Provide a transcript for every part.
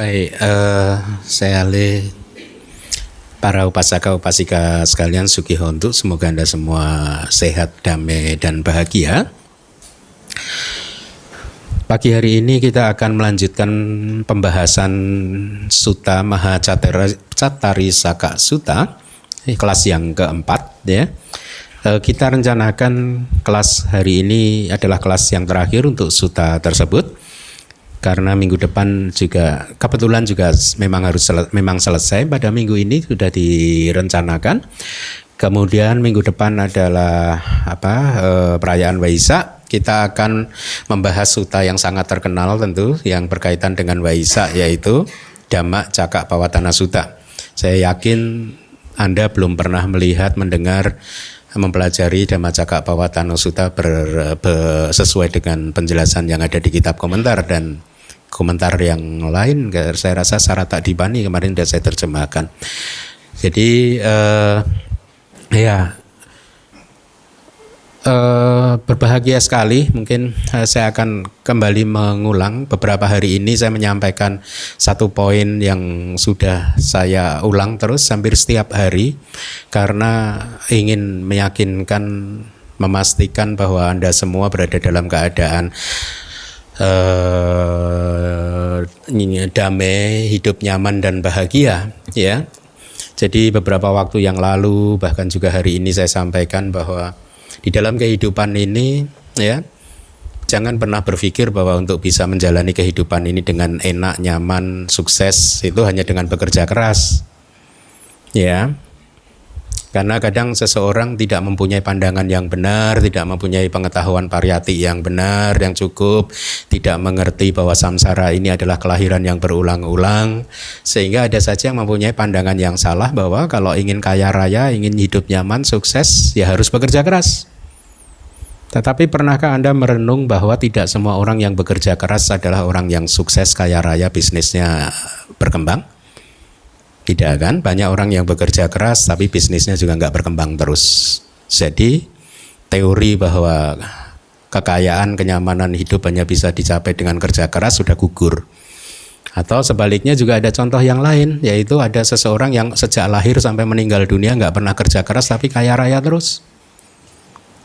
Baik, uh, saya Ali para upasaka upasika sekalian Sugihontu semoga anda semua sehat damai dan bahagia. Pagi hari ini kita akan melanjutkan pembahasan Sutta Maha Catari Saka Sutta kelas yang keempat ya. Eh, kita rencanakan kelas hari ini adalah kelas yang terakhir untuk Sutta tersebut karena minggu depan juga kebetulan juga memang harus sel, memang selesai pada minggu ini sudah direncanakan. Kemudian minggu depan adalah apa e, perayaan Waisak. Kita akan membahas suta yang sangat terkenal tentu yang berkaitan dengan Waisak yaitu Dhamma Cakak Pawatana Suta. Saya yakin Anda belum pernah melihat mendengar mempelajari Dhamma Cakak Pawatana Suta ber, ber, sesuai dengan penjelasan yang ada di kitab komentar dan komentar yang lain saya rasa Sarata Dibani kemarin sudah saya terjemahkan. Jadi uh, ya uh, berbahagia sekali. Mungkin uh, saya akan kembali mengulang. Beberapa hari ini saya menyampaikan satu poin yang sudah saya ulang terus hampir setiap hari. Karena ingin meyakinkan memastikan bahwa Anda semua berada dalam keadaan uh, damai, hidup nyaman dan bahagia, ya. Jadi beberapa waktu yang lalu bahkan juga hari ini saya sampaikan bahwa di dalam kehidupan ini, ya, jangan pernah berpikir bahwa untuk bisa menjalani kehidupan ini dengan enak, nyaman, sukses itu hanya dengan bekerja keras. Ya, karena kadang seseorang tidak mempunyai pandangan yang benar, tidak mempunyai pengetahuan pariyati yang benar, yang cukup, tidak mengerti bahwa samsara ini adalah kelahiran yang berulang-ulang, sehingga ada saja yang mempunyai pandangan yang salah bahwa kalau ingin kaya raya, ingin hidup nyaman, sukses, ya harus bekerja keras. Tetapi pernahkah Anda merenung bahwa tidak semua orang yang bekerja keras adalah orang yang sukses, kaya raya, bisnisnya berkembang? Tidak kan? Banyak orang yang bekerja keras tapi bisnisnya juga nggak berkembang terus. Jadi teori bahwa kekayaan, kenyamanan hidup hanya bisa dicapai dengan kerja keras sudah gugur. Atau sebaliknya juga ada contoh yang lain, yaitu ada seseorang yang sejak lahir sampai meninggal dunia nggak pernah kerja keras tapi kaya raya terus.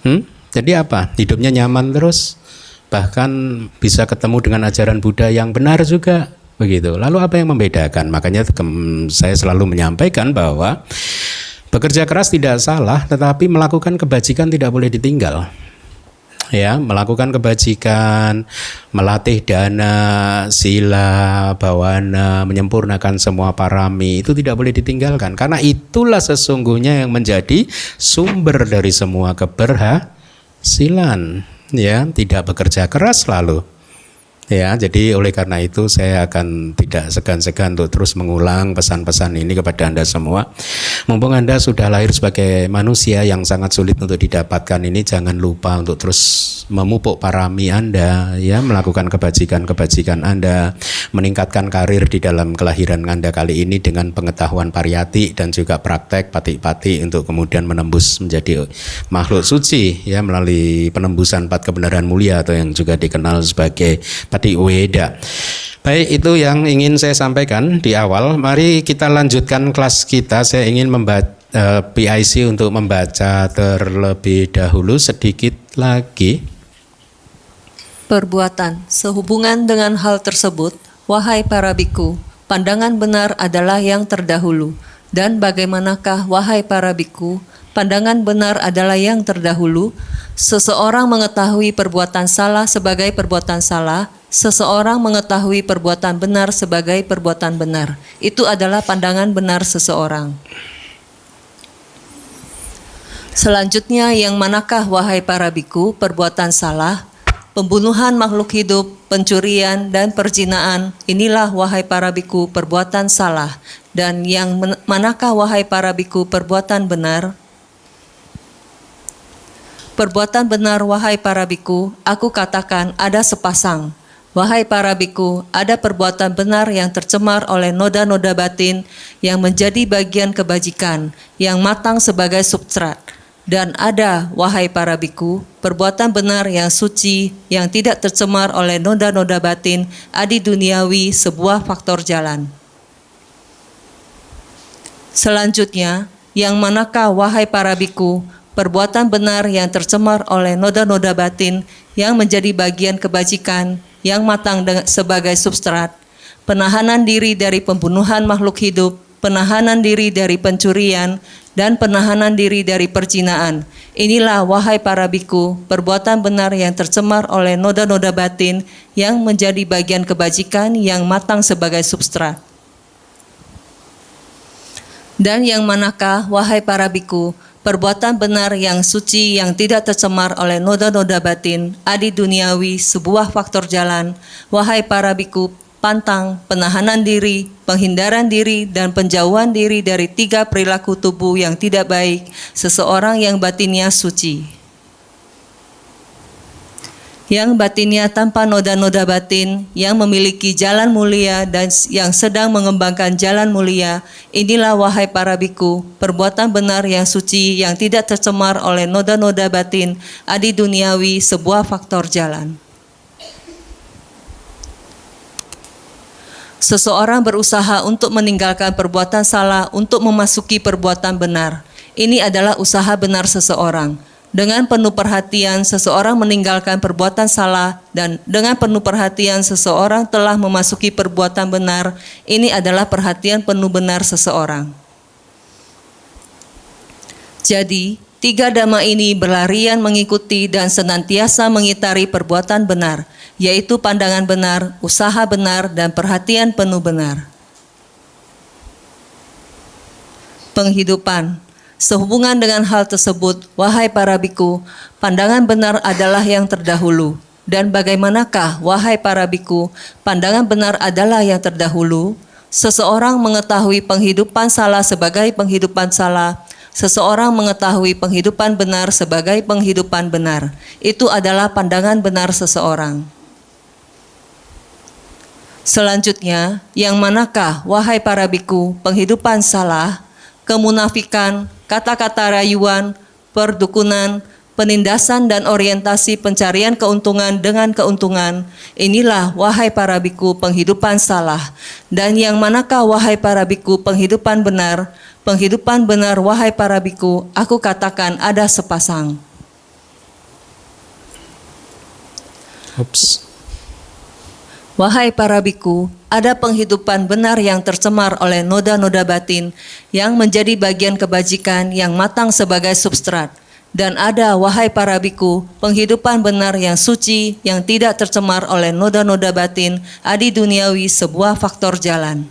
Hmm? Jadi apa? Hidupnya nyaman terus, bahkan bisa ketemu dengan ajaran Buddha yang benar juga begitu. Lalu apa yang membedakan? Makanya saya selalu menyampaikan bahwa bekerja keras tidak salah, tetapi melakukan kebajikan tidak boleh ditinggal. Ya, melakukan kebajikan, melatih dana, sila, bawana, menyempurnakan semua parami itu tidak boleh ditinggalkan karena itulah sesungguhnya yang menjadi sumber dari semua keberhasilan. Ya, tidak bekerja keras lalu Ya, jadi oleh karena itu saya akan tidak segan-segan untuk terus mengulang pesan-pesan ini kepada Anda semua. Mumpung Anda sudah lahir sebagai manusia yang sangat sulit untuk didapatkan ini, jangan lupa untuk terus memupuk parami Anda, ya, melakukan kebajikan-kebajikan Anda, meningkatkan karir di dalam kelahiran Anda kali ini dengan pengetahuan pariyati dan juga praktek pati-pati untuk kemudian menembus menjadi makhluk suci, ya, melalui penembusan empat kebenaran mulia atau yang juga dikenal sebagai Pati Weda. Baik, itu yang ingin saya sampaikan di awal. Mari kita lanjutkan kelas kita. Saya ingin membaca eh, PIC untuk membaca terlebih dahulu sedikit lagi. Perbuatan sehubungan dengan hal tersebut, wahai para biku, pandangan benar adalah yang terdahulu. Dan bagaimanakah wahai para biku, pandangan benar adalah yang terdahulu? Seseorang mengetahui perbuatan salah sebagai perbuatan salah, seseorang mengetahui perbuatan benar sebagai perbuatan benar. Itu adalah pandangan benar seseorang. Selanjutnya, yang manakah wahai para biku perbuatan salah, pembunuhan makhluk hidup, pencurian, dan perjinaan, inilah wahai para biku perbuatan salah. Dan yang manakah wahai para biku perbuatan benar, Perbuatan benar, wahai para biku, aku katakan ada sepasang. Wahai para biku, ada perbuatan benar yang tercemar oleh noda-noda batin yang menjadi bagian kebajikan, yang matang sebagai substrat. Dan ada, wahai para biku, perbuatan benar yang suci, yang tidak tercemar oleh noda-noda batin, adi duniawi, sebuah faktor jalan. Selanjutnya, yang manakah, wahai para biku, perbuatan benar yang tercemar oleh noda-noda batin, yang menjadi bagian kebajikan, yang matang sebagai substrat, penahanan diri dari pembunuhan makhluk hidup, penahanan diri dari pencurian, dan penahanan diri dari percinaan. Inilah wahai para biku, perbuatan benar yang tercemar oleh noda-noda batin yang menjadi bagian kebajikan yang matang sebagai substrat. Dan yang manakah, wahai para biku, perbuatan benar yang suci yang tidak tercemar oleh noda-noda batin, adi duniawi, sebuah faktor jalan, wahai para biku, pantang, penahanan diri, penghindaran diri, dan penjauhan diri dari tiga perilaku tubuh yang tidak baik, seseorang yang batinnya suci. Yang batinnya tanpa noda-noda batin, yang memiliki jalan mulia dan yang sedang mengembangkan jalan mulia, inilah wahai para biku, perbuatan benar yang suci yang tidak tercemar oleh noda-noda batin, adi duniawi, sebuah faktor jalan. Seseorang berusaha untuk meninggalkan perbuatan salah untuk memasuki perbuatan benar. Ini adalah usaha benar seseorang. Dengan penuh perhatian, seseorang meninggalkan perbuatan salah, dan dengan penuh perhatian, seseorang telah memasuki perbuatan benar. Ini adalah perhatian penuh benar seseorang. Jadi, tiga dhamma ini berlarian mengikuti dan senantiasa mengitari perbuatan benar yaitu pandangan benar, usaha benar, dan perhatian penuh benar. Penghidupan Sehubungan dengan hal tersebut, wahai para biku, pandangan benar adalah yang terdahulu. Dan bagaimanakah, wahai para biku, pandangan benar adalah yang terdahulu? Seseorang mengetahui penghidupan salah sebagai penghidupan salah, seseorang mengetahui penghidupan benar sebagai penghidupan benar. Itu adalah pandangan benar seseorang. Selanjutnya, yang manakah, wahai para biku, penghidupan salah, kemunafikan, kata-kata rayuan, perdukunan, penindasan dan orientasi pencarian keuntungan dengan keuntungan. Inilah, wahai para biku, penghidupan salah. Dan yang manakah, wahai para biku, penghidupan benar, penghidupan benar, wahai para biku, aku katakan ada sepasang. Oops. Wahai para biku, ada penghidupan benar yang tercemar oleh noda-noda batin yang menjadi bagian kebajikan yang matang sebagai substrat. Dan ada, wahai para biku, penghidupan benar yang suci yang tidak tercemar oleh noda-noda batin, adi duniawi sebuah faktor jalan.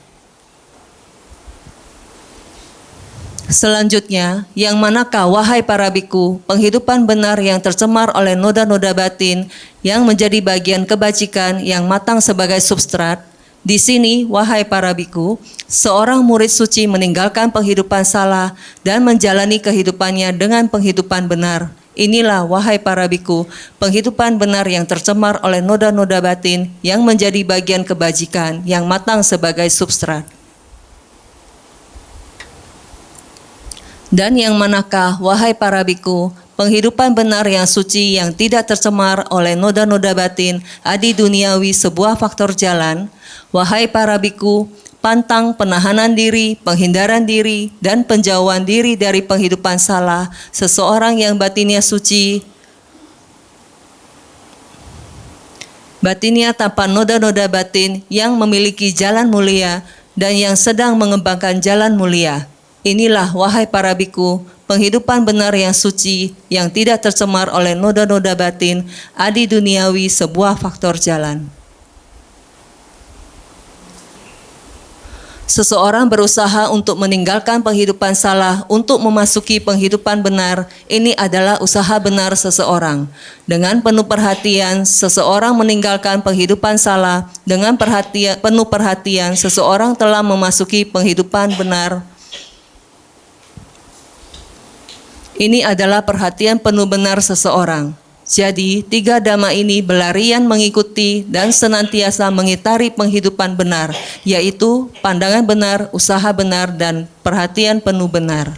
Selanjutnya, yang manakah wahai para biku, penghidupan benar yang tercemar oleh noda-noda batin yang menjadi bagian kebajikan yang matang sebagai substrat? Di sini, wahai para biku, seorang murid suci meninggalkan penghidupan salah dan menjalani kehidupannya dengan penghidupan benar. Inilah, wahai para biku, penghidupan benar yang tercemar oleh noda-noda batin yang menjadi bagian kebajikan yang matang sebagai substrat. Dan yang manakah, wahai para biku, penghidupan benar yang suci yang tidak tercemar oleh noda-noda batin, adi duniawi sebuah faktor jalan, wahai para biku, pantang penahanan diri, penghindaran diri, dan penjauhan diri dari penghidupan salah, seseorang yang batinnya suci, batinnya tanpa noda-noda batin yang memiliki jalan mulia dan yang sedang mengembangkan jalan mulia. Inilah wahai para biku, penghidupan benar yang suci, yang tidak tercemar oleh noda-noda batin, adi duniawi sebuah faktor jalan. Seseorang berusaha untuk meninggalkan penghidupan salah untuk memasuki penghidupan benar. Ini adalah usaha benar seseorang. Dengan penuh perhatian, seseorang meninggalkan penghidupan salah. Dengan perhatian, penuh perhatian, seseorang telah memasuki penghidupan benar Ini adalah perhatian penuh benar seseorang. Jadi, tiga dhamma ini berlarian mengikuti dan senantiasa mengitari penghidupan benar, yaitu pandangan benar, usaha benar, dan perhatian penuh benar.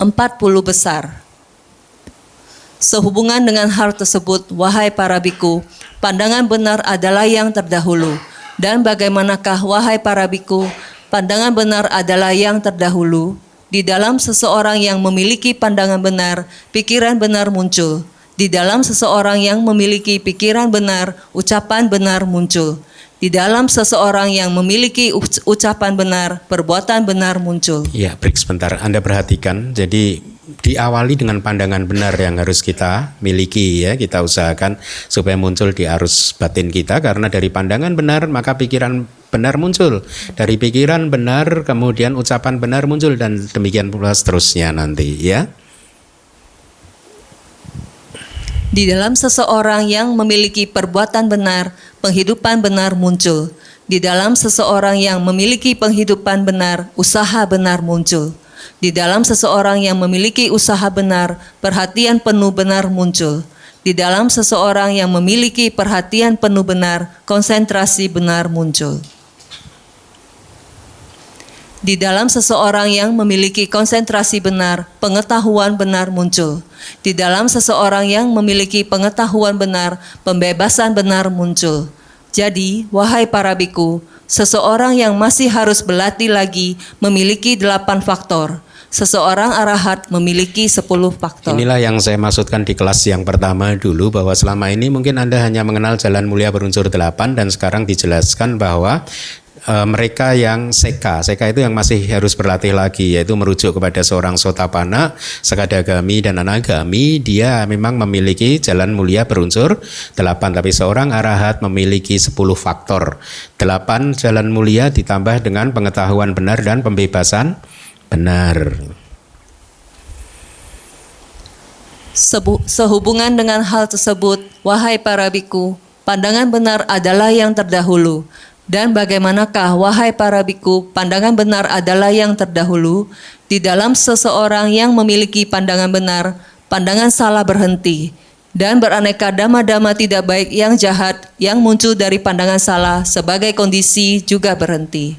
40 besar. Sehubungan dengan hal tersebut, wahai para biku, pandangan benar adalah yang terdahulu. Dan bagaimanakah, wahai para biku, pandangan benar adalah yang terdahulu? Di dalam seseorang yang memiliki pandangan benar, pikiran benar muncul. Di dalam seseorang yang memiliki pikiran benar, ucapan benar muncul. Di dalam seseorang yang memiliki ucapan benar, perbuatan benar muncul. Ya, break sebentar. Anda perhatikan, jadi diawali dengan pandangan benar yang harus kita miliki ya, kita usahakan supaya muncul di arus batin kita karena dari pandangan benar maka pikiran benar muncul. Dari pikiran benar kemudian ucapan benar muncul dan demikian pula seterusnya nanti ya. Di dalam seseorang yang memiliki perbuatan benar, penghidupan benar muncul. Di dalam seseorang yang memiliki penghidupan benar, usaha benar muncul. Di dalam seseorang yang memiliki usaha benar, perhatian penuh benar muncul. Di dalam seseorang yang memiliki perhatian penuh benar, konsentrasi benar muncul. Di dalam seseorang yang memiliki konsentrasi benar, pengetahuan benar muncul. Di dalam seseorang yang memiliki pengetahuan benar, pembebasan benar muncul. Jadi, wahai para biku, seseorang yang masih harus berlatih lagi memiliki delapan faktor. Seseorang arahat memiliki sepuluh faktor. Inilah yang saya maksudkan di kelas yang pertama dulu bahwa selama ini mungkin Anda hanya mengenal jalan mulia berunsur delapan dan sekarang dijelaskan bahwa e, mereka yang seka, seka itu yang masih harus berlatih lagi, yaitu merujuk kepada seorang sotapana, sekadagami dan anagami, dia memang memiliki jalan mulia berunsur delapan, tapi seorang arahat memiliki sepuluh faktor. Delapan jalan mulia ditambah dengan pengetahuan benar dan pembebasan benar. Sehubungan dengan hal tersebut, wahai para biku, pandangan benar adalah yang terdahulu, dan bagaimanakah, wahai para biku, pandangan benar adalah yang terdahulu? Di dalam seseorang yang memiliki pandangan benar, pandangan salah berhenti. Dan beraneka dama-dama tidak baik yang jahat yang muncul dari pandangan salah sebagai kondisi juga berhenti.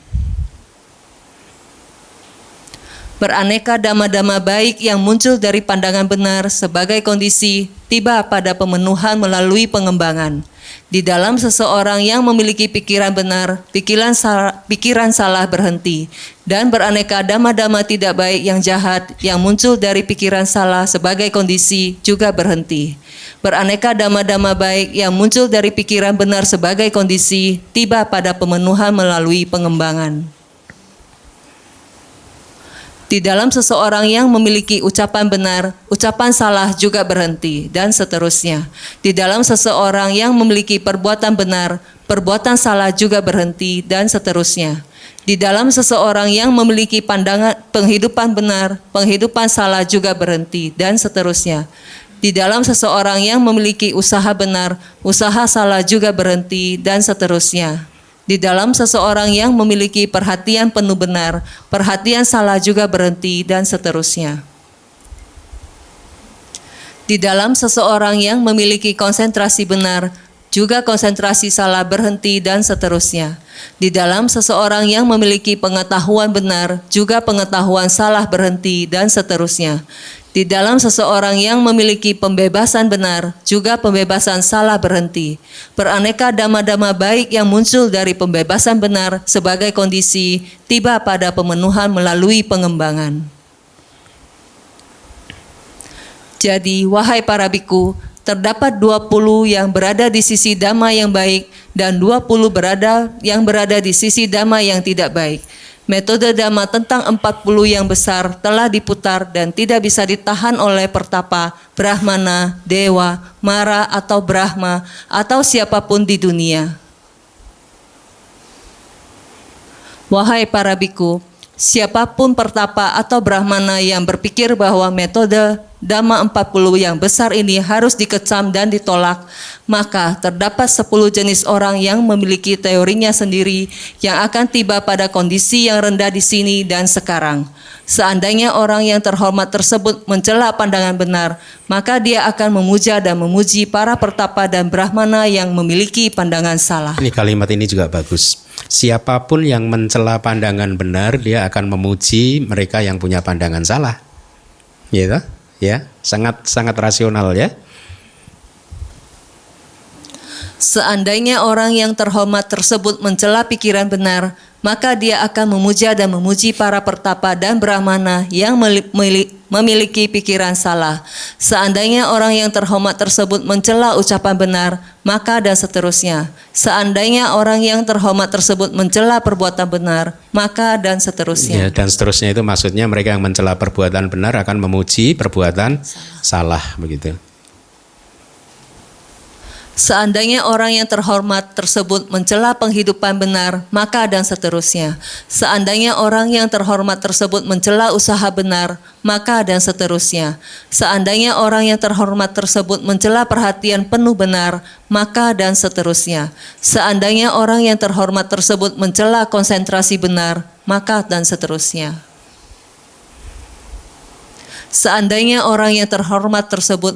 Beraneka dama-dama baik yang muncul dari pandangan benar sebagai kondisi tiba pada pemenuhan melalui pengembangan di dalam seseorang yang memiliki pikiran benar, pikiran salah, pikiran salah berhenti, dan beraneka dama-dama tidak baik yang jahat yang muncul dari pikiran salah sebagai kondisi juga berhenti. Beraneka dama-dama baik yang muncul dari pikiran benar sebagai kondisi tiba pada pemenuhan melalui pengembangan di dalam seseorang yang memiliki ucapan benar, ucapan salah juga berhenti, dan seterusnya. Di dalam seseorang yang memiliki perbuatan benar, perbuatan salah juga berhenti, dan seterusnya. Di dalam seseorang yang memiliki pandangan penghidupan benar, penghidupan salah juga berhenti, dan seterusnya. Di dalam seseorang yang memiliki usaha benar, usaha salah juga berhenti, dan seterusnya di dalam seseorang yang memiliki perhatian penuh benar, perhatian salah juga berhenti, dan seterusnya. Di dalam seseorang yang memiliki konsentrasi benar, juga konsentrasi salah berhenti, dan seterusnya. Di dalam seseorang yang memiliki pengetahuan benar, juga pengetahuan salah berhenti, dan seterusnya. Di dalam seseorang yang memiliki pembebasan benar, juga pembebasan salah berhenti. Beraneka dama-dama baik yang muncul dari pembebasan benar sebagai kondisi tiba pada pemenuhan melalui pengembangan. Jadi, wahai para biku, terdapat 20 yang berada di sisi dama yang baik dan 20 berada yang berada di sisi dama yang tidak baik Metode dhamma tentang 40 yang besar telah diputar dan tidak bisa ditahan oleh pertapa, brahmana, dewa, mara atau brahma atau siapa pun di dunia. Wahai para biku, siapa pun pertapa atau brahmana yang berpikir bahwa metode Dhamma 40 yang besar ini harus dikecam dan ditolak, maka terdapat 10 jenis orang yang memiliki teorinya sendiri yang akan tiba pada kondisi yang rendah di sini dan sekarang. Seandainya orang yang terhormat tersebut mencela pandangan benar, maka dia akan memuja dan memuji para pertapa dan brahmana yang memiliki pandangan salah. Ini kalimat ini juga bagus. Siapa pun yang mencela pandangan benar, dia akan memuji mereka yang punya pandangan salah. Ya, ya, sangat sangat rasional ya. Seandainya orang yang terhormat tersebut mencela pikiran benar, maka dia akan memuja dan memuji para pertapa dan brahmana yang memiliki pikiran salah. Seandainya orang yang terhormat tersebut mencela ucapan benar, maka dan seterusnya. Seandainya orang yang terhormat tersebut mencela perbuatan benar, maka dan seterusnya. Ya, dan seterusnya itu maksudnya mereka yang mencela perbuatan benar akan memuji perbuatan salah, salah begitu. Seandainya orang yang terhormat tersebut mencela penghidupan benar, maka dan seterusnya. Seandainya orang yang terhormat tersebut mencela usaha benar, maka dan seterusnya. Seandainya orang yang terhormat tersebut mencela perhatian penuh benar, maka dan seterusnya. Seandainya orang yang terhormat tersebut mencela konsentrasi benar, maka dan seterusnya. Seandainya orang yang terhormat tersebut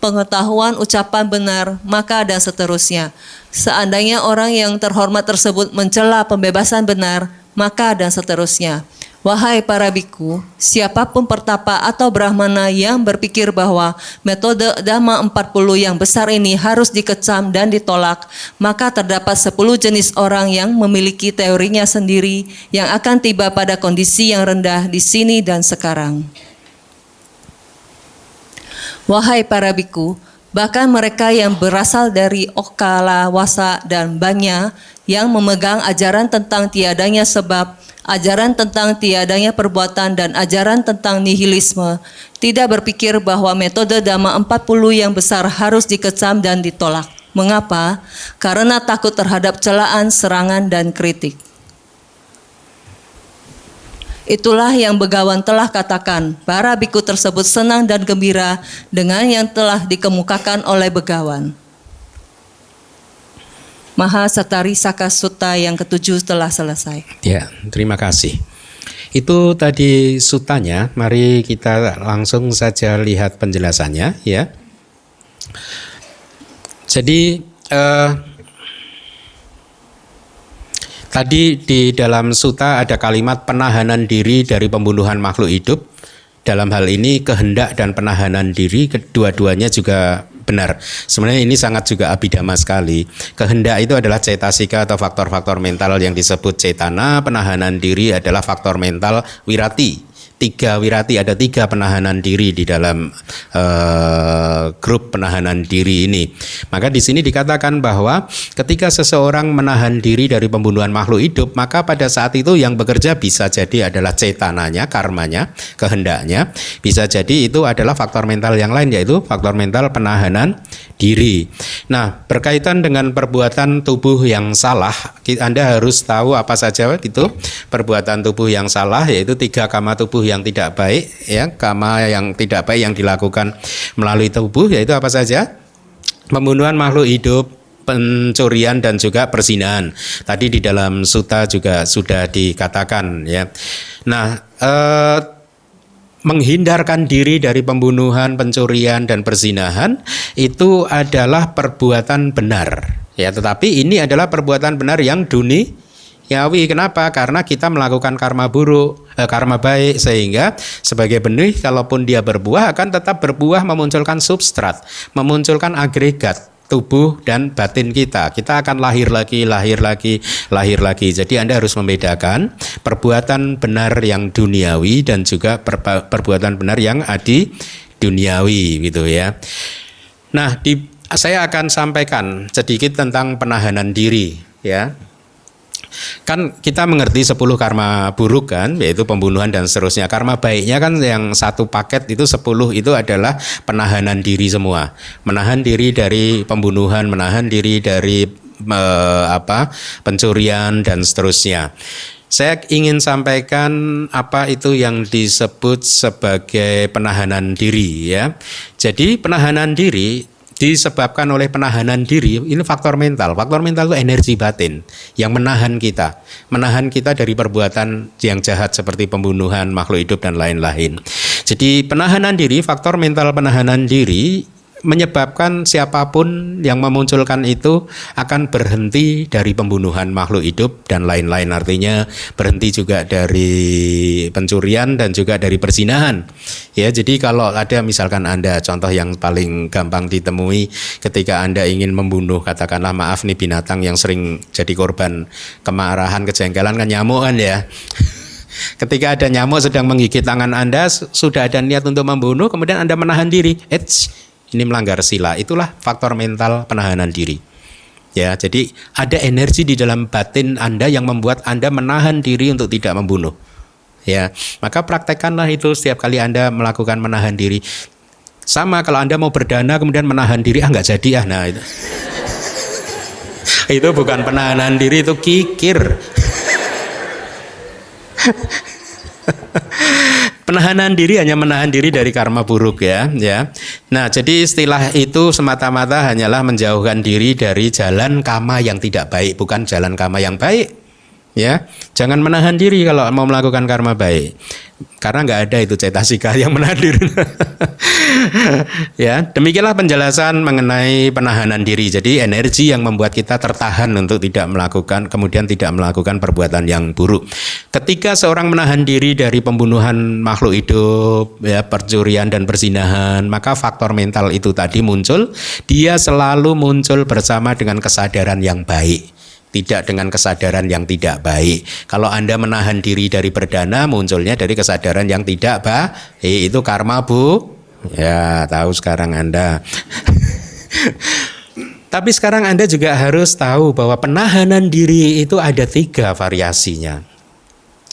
pengetahuan ucapan benar, maka dan seterusnya. Seandainya orang yang terhormat tersebut mencela pembebasan benar, maka dan seterusnya. Wahai para biku, siapa pun pertapa atau brahmana yang berpikir bahwa metode dhamma 40 yang besar ini harus dikecam dan ditolak, maka terdapat 10 jenis orang yang memiliki teorinya sendiri yang akan tiba pada kondisi yang rendah di sini dan sekarang. Wahai para biku, bahkan mereka yang berasal dari Okala, Wasa, dan Banya yang memegang ajaran tentang tiadanya sebab, ajaran tentang tiadanya perbuatan, dan ajaran tentang nihilisme, tidak berpikir bahwa metode Dhamma 40 yang besar harus dikecam dan ditolak. Mengapa? Karena takut terhadap celaan, serangan, dan kritik. Itulah yang Begawan telah katakan. Para biku tersebut senang dan gembira dengan yang telah dikemukakan oleh Begawan. Maha Satari Saka Sutta yang ketujuh telah selesai. Ya, terima kasih. Itu tadi sutanya. Mari kita langsung saja lihat penjelasannya ya. Jadi eh, Tadi di dalam suta ada kalimat penahanan diri dari pembunuhan makhluk hidup. Dalam hal ini kehendak dan penahanan diri kedua-duanya juga benar. Sebenarnya ini sangat juga abidama sekali. Kehendak itu adalah cetasika atau faktor-faktor mental yang disebut cetana, penahanan diri adalah faktor mental wirati tiga wirati ada tiga penahanan diri di dalam uh, grup penahanan diri ini. Maka di sini dikatakan bahwa ketika seseorang menahan diri dari pembunuhan makhluk hidup maka pada saat itu yang bekerja bisa jadi adalah cetananya karmanya kehendaknya. Bisa jadi itu adalah faktor mental yang lain yaitu faktor mental penahanan diri. Nah berkaitan dengan perbuatan tubuh yang salah anda harus tahu apa saja itu perbuatan tubuh yang salah yaitu tiga kama tubuh yang tidak baik ya kama yang tidak baik yang dilakukan melalui tubuh yaitu apa saja pembunuhan makhluk hidup pencurian dan juga persinahan. Tadi di dalam suta juga sudah dikatakan ya. Nah, eh, menghindarkan diri dari pembunuhan, pencurian dan persinahan itu adalah perbuatan benar. Ya, tetapi ini adalah perbuatan benar yang duni Yawi kenapa? Karena kita melakukan karma buruk, eh, karma baik sehingga sebagai benih kalaupun dia berbuah akan tetap berbuah memunculkan substrat, memunculkan agregat tubuh dan batin kita. Kita akan lahir lagi, lahir lagi, lahir lagi. Jadi Anda harus membedakan perbuatan benar yang duniawi dan juga perbuatan benar yang adi duniawi gitu ya. Nah, di, saya akan sampaikan sedikit tentang penahanan diri ya. Kan kita mengerti 10 karma buruk kan, yaitu pembunuhan dan seterusnya. Karma baiknya kan yang satu paket itu 10 itu adalah penahanan diri semua. Menahan diri dari pembunuhan, menahan diri dari eh, apa? pencurian dan seterusnya. Saya ingin sampaikan apa itu yang disebut sebagai penahanan diri ya. Jadi penahanan diri disebabkan oleh penahanan diri ini faktor mental. Faktor mental itu energi batin yang menahan kita. Menahan kita dari perbuatan yang jahat seperti pembunuhan makhluk hidup dan lain-lain. Jadi penahanan diri faktor mental penahanan diri menyebabkan siapa pun yang memunculkan itu akan berhenti dari pembunuhan makhluk hidup dan lain-lain. Artinya berhenti juga dari pencurian dan juga dari persinahan. Ya jadi kalau ada misalkan anda contoh yang paling gampang ditemui ketika anda ingin membunuh katakanlah maaf nih binatang yang sering jadi korban kemarahan kejengkelan kan nyamuk ya. Ketika ada nyamuk sedang menggigit tangan Anda, sudah ada niat untuk membunuh, kemudian Anda menahan diri. Eits, ini melanggar sila. Itulah faktor mental penahanan diri. Ya, jadi ada energi di dalam batin Anda yang membuat Anda menahan diri untuk tidak membunuh. Ya, maka praktekkanlah itu setiap kali Anda melakukan menahan diri. Sama kalau Anda mau berdana kemudian menahan diri, ah nggak jadi ah, nah itu. itu bukan penahanan diri, itu kikir. Penahanan diri hanya menahan diri dari karma buruk ya, ya. Nah, jadi istilah itu semata-mata hanyalah menjauhkan diri dari jalan kama yang tidak baik, bukan jalan kama yang baik. Ya, jangan menahan diri kalau mau melakukan karma baik. Karena nggak ada itu cetasika yang menahan diri. ya, demikianlah penjelasan mengenai penahanan diri. Jadi energi yang membuat kita tertahan untuk tidak melakukan kemudian tidak melakukan perbuatan yang buruk. Ketika seorang menahan diri dari pembunuhan makhluk hidup, ya, percurian dan persinahan, maka faktor mental itu tadi muncul, dia selalu muncul bersama dengan kesadaran yang baik tidak dengan kesadaran yang tidak baik. Kalau Anda menahan diri dari berdana, munculnya dari kesadaran yang tidak baik. Itu karma, Bu. Ya, tahu sekarang Anda. Tapi sekarang Anda juga harus tahu bahwa penahanan diri itu ada tiga variasinya.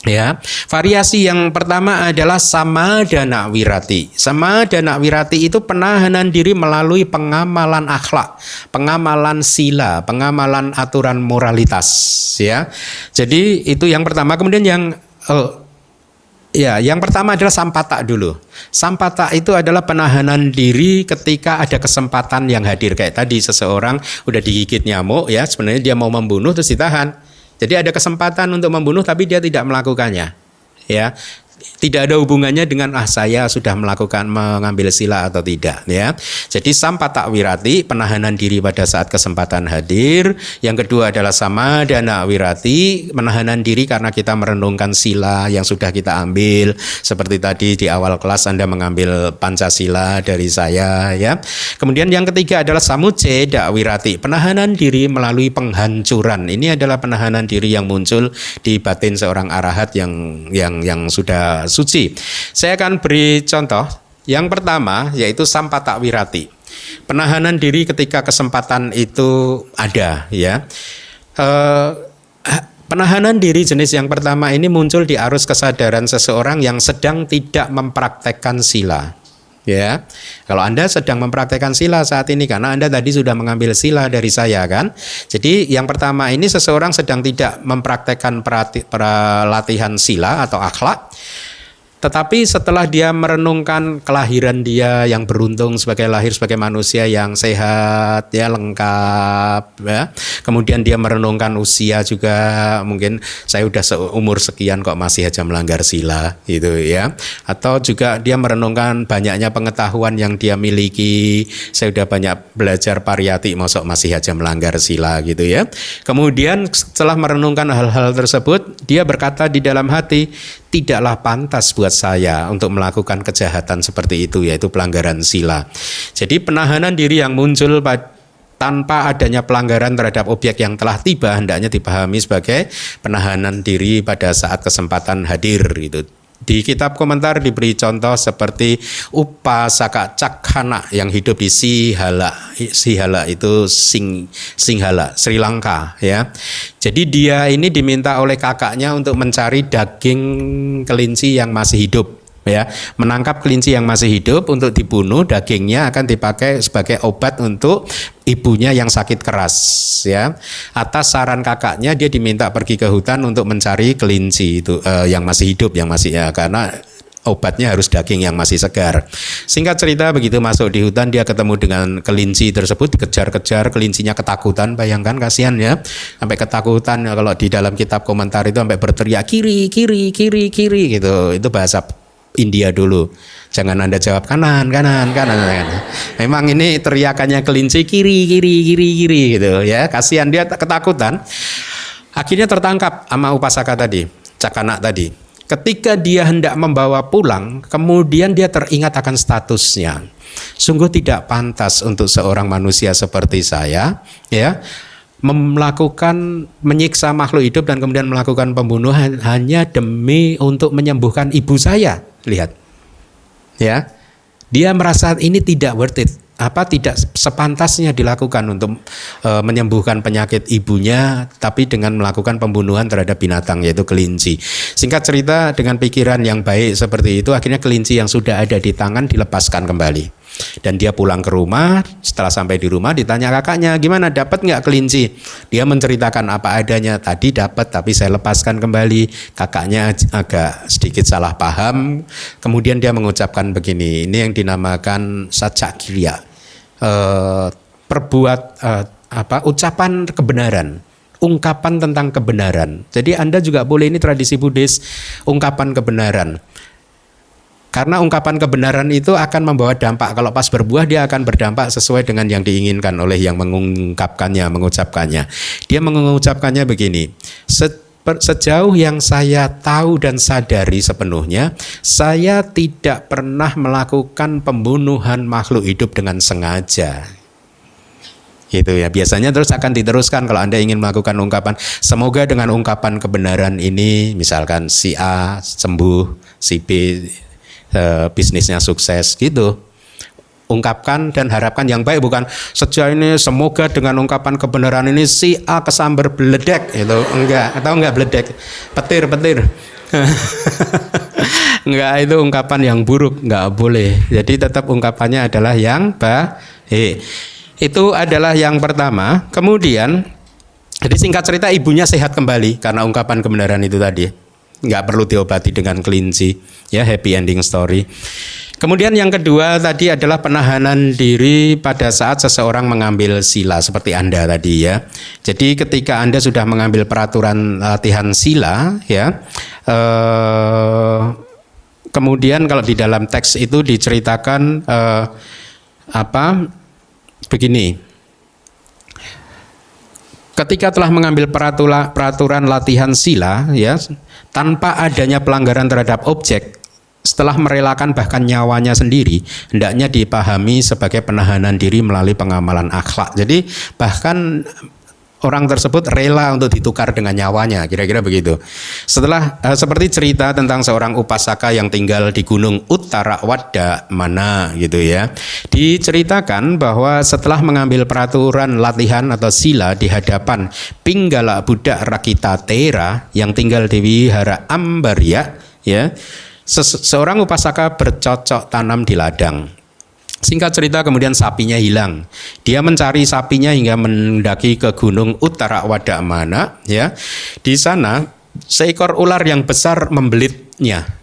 Ya, variasi yang pertama adalah sama dana wirati. Sama dana wirati itu penahanan diri melalui pengamalan akhlak, pengamalan sila, pengamalan aturan moralitas. Ya, jadi itu yang pertama. Kemudian yang oh, Ya, yang pertama adalah sampata dulu. Sampata itu adalah penahanan diri ketika ada kesempatan yang hadir kayak tadi seseorang udah digigit nyamuk ya, sebenarnya dia mau membunuh terus ditahan. Jadi ada kesempatan untuk membunuh tapi dia tidak melakukannya. Ya tidak ada hubungannya dengan ah saya sudah melakukan mengambil sila atau tidak ya. Jadi sampata wirati penahanan diri pada saat kesempatan hadir. Yang kedua adalah sama dana wirati penahanan diri karena kita merenungkan sila yang sudah kita ambil seperti tadi di awal kelas Anda mengambil Pancasila dari saya ya. Kemudian yang ketiga adalah samuceda wirati penahanan diri melalui penghancuran. Ini adalah penahanan diri yang muncul di batin seorang arahat yang yang yang sudah suci. Saya akan beri contoh. Yang pertama yaitu sampata wirati. Penahanan diri ketika kesempatan itu ada ya. E, penahanan diri jenis yang pertama ini muncul di arus kesadaran seseorang yang sedang tidak mempraktekkan sila ya. Kalau Anda sedang mempraktekkan sila saat ini karena Anda tadi sudah mengambil sila dari saya kan. Jadi yang pertama ini seseorang sedang tidak mempraktekkan perlatihan sila atau akhlak tetapi setelah dia merenungkan kelahiran dia yang beruntung sebagai lahir sebagai manusia yang sehat, ya lengkap, ya. Kemudian dia merenungkan usia juga, mungkin saya udah seumur sekian kok masih aja melanggar sila, gitu ya. Atau juga dia merenungkan banyaknya pengetahuan yang dia miliki, saya udah banyak belajar pariyati, masuk masih aja melanggar sila, gitu ya. Kemudian setelah merenungkan hal-hal tersebut, dia berkata di dalam hati, tidaklah pantas buat saya untuk melakukan kejahatan seperti itu yaitu pelanggaran sila. Jadi penahanan diri yang muncul tanpa adanya pelanggaran terhadap objek yang telah tiba hendaknya dipahami sebagai penahanan diri pada saat kesempatan hadir itu di kitab komentar diberi contoh seperti upasaka cakhana yang hidup di Sihala. Sihala itu Sing Singhala, Sri Lanka ya. Jadi dia ini diminta oleh kakaknya untuk mencari daging kelinci yang masih hidup ya. Menangkap kelinci yang masih hidup untuk dibunuh dagingnya akan dipakai sebagai obat untuk ibunya yang sakit keras ya. Atas saran kakaknya dia diminta pergi ke hutan untuk mencari kelinci itu uh, yang masih hidup yang masih ya karena obatnya harus daging yang masih segar. Singkat cerita begitu masuk di hutan dia ketemu dengan kelinci tersebut dikejar-kejar kelincinya ketakutan. Bayangkan kasihan ya. Sampai ketakutan kalau di dalam kitab komentar itu sampai berteriak kiri kiri kiri kiri gitu. Itu bahasa India dulu. Jangan Anda jawab kanan, kanan, kanan, kanan. Memang ini teriakannya kelinci kiri, kiri, kiri, kiri gitu ya. Kasihan dia ketakutan. Akhirnya tertangkap sama upasaka tadi, cakanak tadi. Ketika dia hendak membawa pulang, kemudian dia teringat akan statusnya. Sungguh tidak pantas untuk seorang manusia seperti saya, ya, melakukan menyiksa makhluk hidup dan kemudian melakukan pembunuhan hanya demi untuk menyembuhkan ibu saya. Lihat. Ya. Dia merasa ini tidak worth it apa tidak sepantasnya dilakukan untuk e, menyembuhkan penyakit ibunya tapi dengan melakukan pembunuhan terhadap binatang yaitu kelinci. Singkat cerita dengan pikiran yang baik seperti itu akhirnya kelinci yang sudah ada di tangan dilepaskan kembali. Dan dia pulang ke rumah, setelah sampai di rumah ditanya kakaknya, gimana dapat nggak kelinci? Dia menceritakan apa adanya, tadi dapat tapi saya lepaskan kembali. Kakaknya agak sedikit salah paham, kemudian dia mengucapkan begini, ini yang dinamakan sajak eh, perbuat eh, apa ucapan kebenaran ungkapan tentang kebenaran. Jadi Anda juga boleh ini tradisi Buddhis ungkapan kebenaran. Karena ungkapan kebenaran itu akan membawa dampak. Kalau pas berbuah dia akan berdampak sesuai dengan yang diinginkan oleh yang mengungkapkannya, mengucapkannya. Dia mengucapkannya begini. Sejauh yang saya tahu dan sadari sepenuhnya, saya tidak pernah melakukan pembunuhan makhluk hidup dengan sengaja. Gitu ya. Biasanya terus akan diteruskan kalau Anda ingin melakukan ungkapan semoga dengan ungkapan kebenaran ini misalkan si A sembuh, si B e, bisnisnya sukses gitu. Ungkapkan dan harapkan yang baik bukan sejauh ini semoga dengan ungkapan kebenaran ini si A kesambar beledek itu enggak atau enggak beledek? Petir petir. Enggak itu ungkapan yang buruk enggak boleh. Jadi tetap ungkapannya adalah yang baik itu adalah yang pertama. Kemudian jadi singkat cerita ibunya sehat kembali karena ungkapan kebenaran itu tadi nggak perlu diobati dengan kelinci. Ya happy ending story. Kemudian yang kedua tadi adalah penahanan diri pada saat seseorang mengambil sila seperti anda tadi ya. Jadi ketika anda sudah mengambil peraturan latihan sila ya eh, kemudian kalau di dalam teks itu diceritakan eh, apa begini ketika telah mengambil peraturan latihan sila ya tanpa adanya pelanggaran terhadap objek setelah merelakan bahkan nyawanya sendiri hendaknya dipahami sebagai penahanan diri melalui pengamalan akhlak. Jadi bahkan orang tersebut rela untuk ditukar dengan nyawanya, kira-kira begitu. Setelah uh, seperti cerita tentang seorang upasaka yang tinggal di Gunung Uttara Wadda mana gitu ya. Diceritakan bahwa setelah mengambil peraturan latihan atau sila di hadapan Pinggala Buddha Rakita Tera yang tinggal di Wihara Ambarya ya. Seorang upasaka bercocok tanam di ladang. Singkat cerita kemudian sapinya hilang. Dia mencari sapinya hingga mendaki ke gunung Utara Wadamana ya. Di sana seekor ular yang besar membelitnya.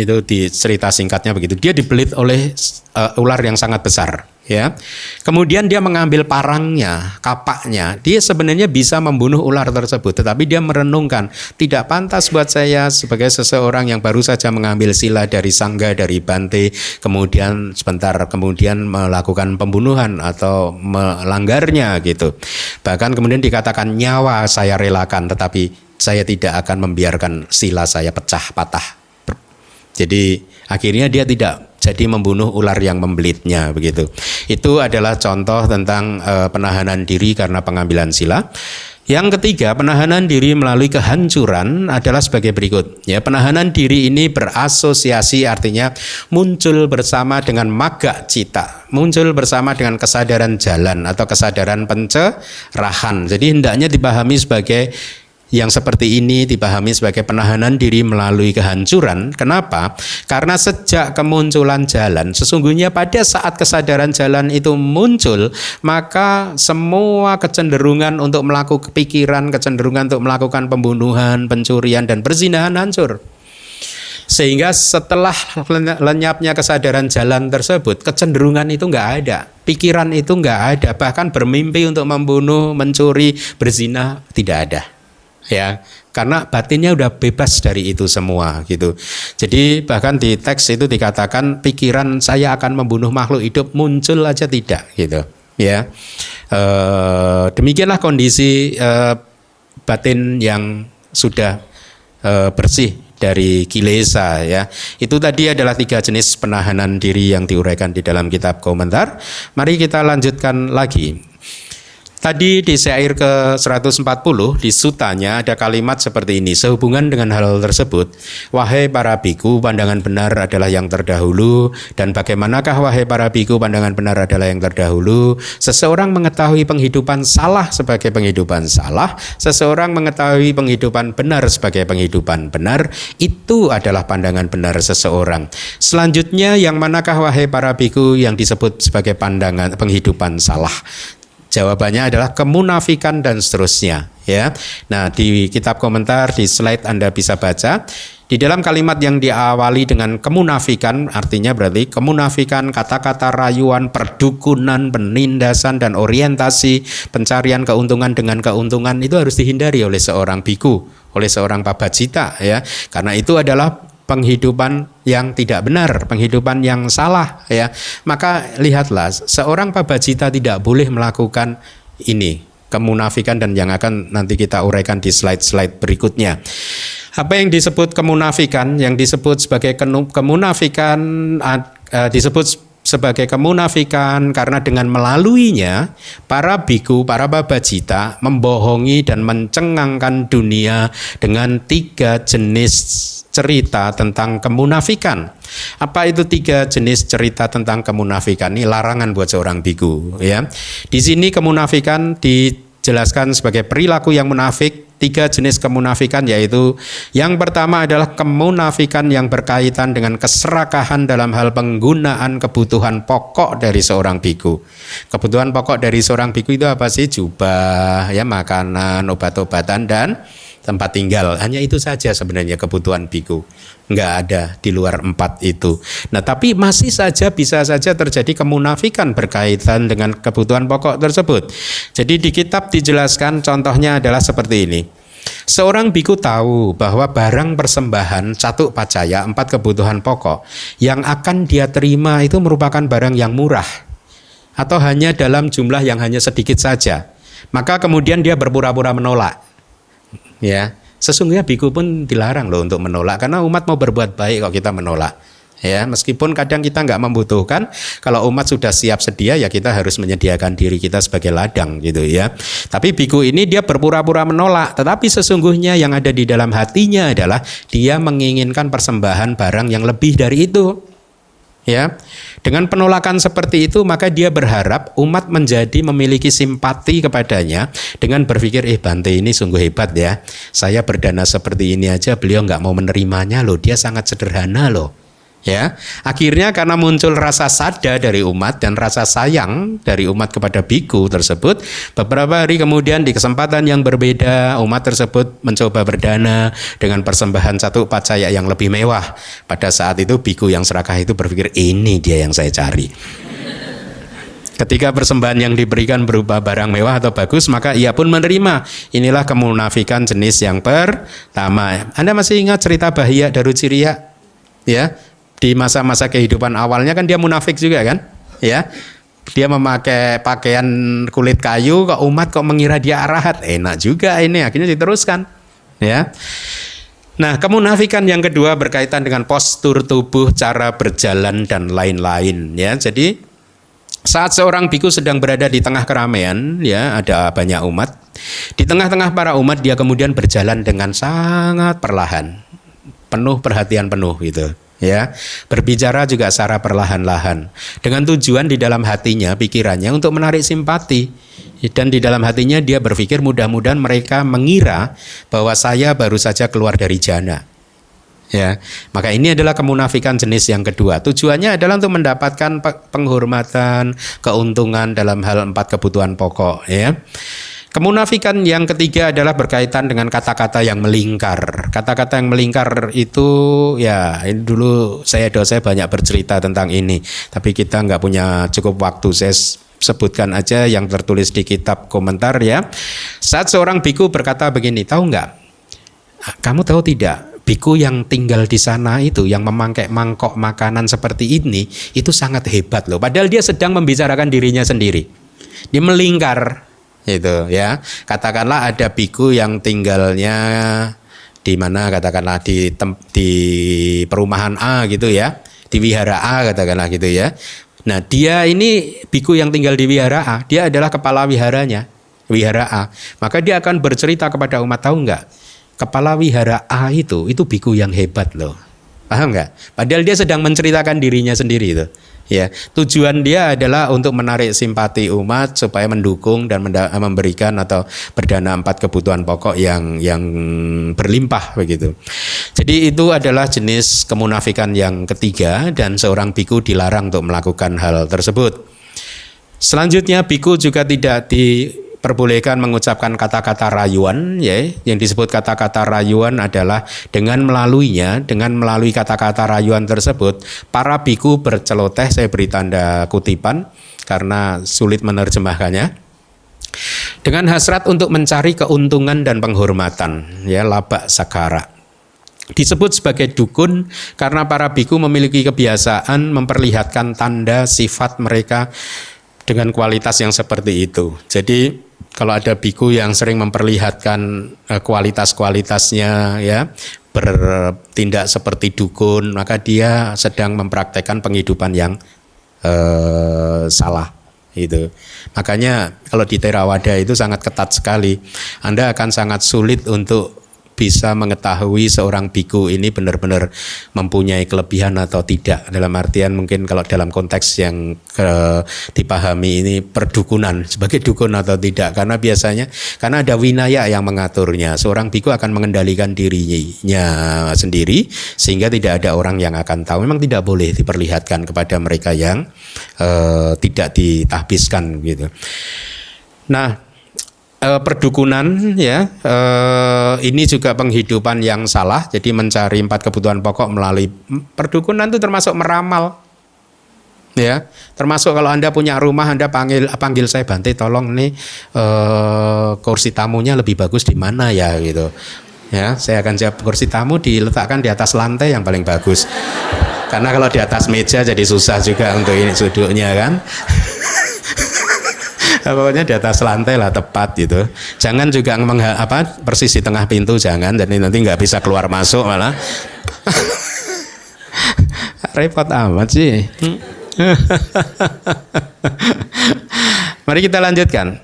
Itu di cerita singkatnya begitu. Dia dibelit oleh uh, ular yang sangat besar ya. Kemudian dia mengambil parangnya, kapaknya. Dia sebenarnya bisa membunuh ular tersebut, tetapi dia merenungkan, tidak pantas buat saya sebagai seseorang yang baru saja mengambil sila dari sangga dari bante, kemudian sebentar kemudian melakukan pembunuhan atau melanggarnya gitu. Bahkan kemudian dikatakan nyawa saya relakan, tetapi saya tidak akan membiarkan sila saya pecah patah. Jadi akhirnya dia tidak jadi membunuh ular yang membelitnya begitu. Itu adalah contoh tentang e, penahanan diri karena pengambilan sila. Yang ketiga, penahanan diri melalui kehancuran adalah sebagai berikut. Ya, penahanan diri ini berasosiasi artinya muncul bersama dengan maga cita, muncul bersama dengan kesadaran jalan atau kesadaran pencerahan. Jadi hendaknya dipahami sebagai yang seperti ini dipahami sebagai penahanan diri melalui kehancuran. Kenapa? Karena sejak kemunculan jalan, sesungguhnya pada saat kesadaran jalan itu muncul, maka semua kecenderungan untuk melakukan pikiran, kecenderungan untuk melakukan pembunuhan, pencurian, dan perzinahan hancur. Sehingga setelah lenyapnya kesadaran jalan tersebut, kecenderungan itu nggak ada, pikiran itu nggak ada, bahkan bermimpi untuk membunuh, mencuri, berzina tidak ada ya karena batinnya udah bebas dari itu semua gitu. Jadi bahkan di teks itu dikatakan pikiran saya akan membunuh makhluk hidup muncul aja tidak gitu ya. E, demikianlah kondisi e, batin yang sudah e, bersih dari kilesa ya. Itu tadi adalah tiga jenis penahanan diri yang diuraikan di dalam kitab komentar. Mari kita lanjutkan lagi. Tadi di syair ke 140 di sutanya ada kalimat seperti ini. Sehubungan dengan hal tersebut, wahai para biku, pandangan benar adalah yang terdahulu dan bagaimanakah wahai para biku, pandangan benar adalah yang terdahulu? Seseorang mengetahui penghidupan salah sebagai penghidupan salah, seseorang mengetahui penghidupan benar sebagai penghidupan benar, itu adalah pandangan benar seseorang. Selanjutnya yang manakah wahai para biku yang disebut sebagai pandangan penghidupan salah? Jawabannya adalah kemunafikan dan seterusnya ya. Nah, di kitab komentar di slide Anda bisa baca di dalam kalimat yang diawali dengan kemunafikan artinya berarti kemunafikan kata-kata rayuan, perdukunan, penindasan dan orientasi pencarian keuntungan dengan keuntungan itu harus dihindari oleh seorang biku, oleh seorang pabacita ya. Karena itu adalah penghidupan yang tidak benar, penghidupan yang salah ya. Maka lihatlah seorang pabacita tidak boleh melakukan ini kemunafikan dan yang akan nanti kita uraikan di slide-slide berikutnya. Apa yang disebut kemunafikan? Yang disebut sebagai kemunafikan uh, disebut sebagai kemunafikan karena dengan melaluinya para biku, para babajita membohongi dan mencengangkan dunia dengan tiga jenis cerita tentang kemunafikan. Apa itu tiga jenis cerita tentang kemunafikan? Ini larangan buat seorang biku ya. Di sini kemunafikan dijelaskan sebagai perilaku yang munafik tiga jenis kemunafikan yaitu yang pertama adalah kemunafikan yang berkaitan dengan keserakahan dalam hal penggunaan kebutuhan pokok dari seorang biku. Kebutuhan pokok dari seorang biku itu apa sih? Jubah, ya makanan, obat-obatan dan tempat tinggal. Hanya itu saja sebenarnya kebutuhan biku. Enggak ada di luar empat itu. Nah tapi masih saja bisa saja terjadi kemunafikan berkaitan dengan kebutuhan pokok tersebut. Jadi di kitab dijelaskan contohnya adalah seperti ini. Seorang biku tahu bahwa barang persembahan satu pacaya empat kebutuhan pokok yang akan dia terima itu merupakan barang yang murah atau hanya dalam jumlah yang hanya sedikit saja. Maka kemudian dia berpura-pura menolak ya sesungguhnya biku pun dilarang loh untuk menolak karena umat mau berbuat baik kok kita menolak ya meskipun kadang kita nggak membutuhkan kalau umat sudah siap sedia ya kita harus menyediakan diri kita sebagai ladang gitu ya. Tapi biku ini dia berpura-pura menolak tetapi sesungguhnya yang ada di dalam hatinya adalah dia menginginkan persembahan barang yang lebih dari itu ya. Dengan penolakan seperti itu maka dia berharap umat menjadi memiliki simpati kepadanya dengan berpikir eh Bante ini sungguh hebat ya. Saya berdana seperti ini aja beliau nggak mau menerimanya loh. Dia sangat sederhana loh ya akhirnya karena muncul rasa sada dari umat dan rasa sayang dari umat kepada biku tersebut beberapa hari kemudian di kesempatan yang berbeda umat tersebut mencoba berdana dengan persembahan satu pacaya yang lebih mewah pada saat itu biku yang serakah itu berpikir ini dia yang saya cari Ketika persembahan yang diberikan berupa barang mewah atau bagus, maka ia pun menerima. Inilah kemunafikan jenis yang pertama. Anda masih ingat cerita Bahia Daruciria? Ya, di masa-masa kehidupan awalnya kan dia munafik juga kan? Ya. Dia memakai pakaian kulit kayu kok umat kok mengira dia arahat? Enak juga ini akhirnya diteruskan. Ya. Nah, kemunafikan yang kedua berkaitan dengan postur tubuh, cara berjalan dan lain-lain. Ya. Jadi saat seorang biku sedang berada di tengah keramaian, ya, ada banyak umat. Di tengah-tengah para umat dia kemudian berjalan dengan sangat perlahan, penuh perhatian penuh gitu ya berbicara juga secara perlahan-lahan. Dengan tujuan di dalam hatinya pikirannya untuk menarik simpati. Dan di dalam hatinya dia berpikir mudah-mudahan mereka mengira bahwa saya baru saja keluar dari jana. Ya maka ini adalah kemunafikan jenis yang kedua. Tujuannya adalah untuk mendapatkan penghormatan keuntungan dalam hal empat kebutuhan pokok ya Kemunafikan yang ketiga adalah berkaitan dengan kata-kata yang melingkar. Kata-kata yang melingkar itu ya ini dulu saya dosa banyak bercerita tentang ini, tapi kita nggak punya cukup waktu. Saya sebutkan aja yang tertulis di kitab komentar ya. Saat seorang biku berkata begini, tahu nggak? kamu tahu tidak, biku yang tinggal di sana itu yang memakai mangkok makanan seperti ini itu sangat hebat loh. Padahal dia sedang membicarakan dirinya sendiri. Dia melingkar itu ya. Katakanlah ada biku yang tinggalnya di mana katakanlah di tem, di perumahan A gitu ya, di wihara A katakanlah gitu ya. Nah, dia ini biku yang tinggal di wihara A, dia adalah kepala wiharanya, wihara A. Maka dia akan bercerita kepada umat tahu enggak? kepala wihara A itu itu biku yang hebat loh. Paham nggak? Padahal dia sedang menceritakan dirinya sendiri itu. Ya, tujuan dia adalah untuk menarik simpati umat supaya mendukung dan memberikan atau berdana empat kebutuhan pokok yang yang berlimpah begitu. Jadi itu adalah jenis kemunafikan yang ketiga dan seorang biku dilarang untuk melakukan hal tersebut. Selanjutnya biku juga tidak di perbolehkan mengucapkan kata-kata rayuan ya yang disebut kata-kata rayuan adalah dengan melaluinya dengan melalui kata-kata rayuan tersebut para biku berceloteh saya beri tanda kutipan karena sulit menerjemahkannya dengan hasrat untuk mencari keuntungan dan penghormatan ya laba sakara disebut sebagai dukun karena para biku memiliki kebiasaan memperlihatkan tanda sifat mereka dengan kualitas yang seperti itu. Jadi kalau ada biku yang sering memperlihatkan uh, kualitas-kualitasnya ya bertindak seperti dukun maka dia sedang mempraktekkan penghidupan yang uh, salah itu makanya kalau di Theravada itu sangat ketat sekali. Anda akan sangat sulit untuk bisa mengetahui seorang biku ini benar-benar mempunyai kelebihan atau tidak. Dalam artian mungkin kalau dalam konteks yang ke, dipahami ini perdukunan sebagai dukun atau tidak. Karena biasanya karena ada winaya yang mengaturnya. Seorang biku akan mengendalikan dirinya sendiri sehingga tidak ada orang yang akan tahu. Memang tidak boleh diperlihatkan kepada mereka yang uh, tidak ditahbiskan gitu. Nah uh, perdukunan ya. Uh, ini juga penghidupan yang salah jadi mencari empat kebutuhan pokok melalui perdukunan itu termasuk meramal ya. Termasuk kalau anda punya rumah anda panggil panggil saya Bante tolong nih uh, kursi tamunya lebih bagus di mana ya? Gitu. Ya saya akan siap kursi tamu diletakkan di atas lantai yang paling bagus. Karena kalau di atas meja jadi susah juga untuk ini sudutnya kan pokoknya di atas lantai lah tepat gitu. Jangan juga mengha, apa persis di tengah pintu jangan. Jadi nanti nggak bisa keluar masuk malah. Repot amat sih. Mari kita lanjutkan.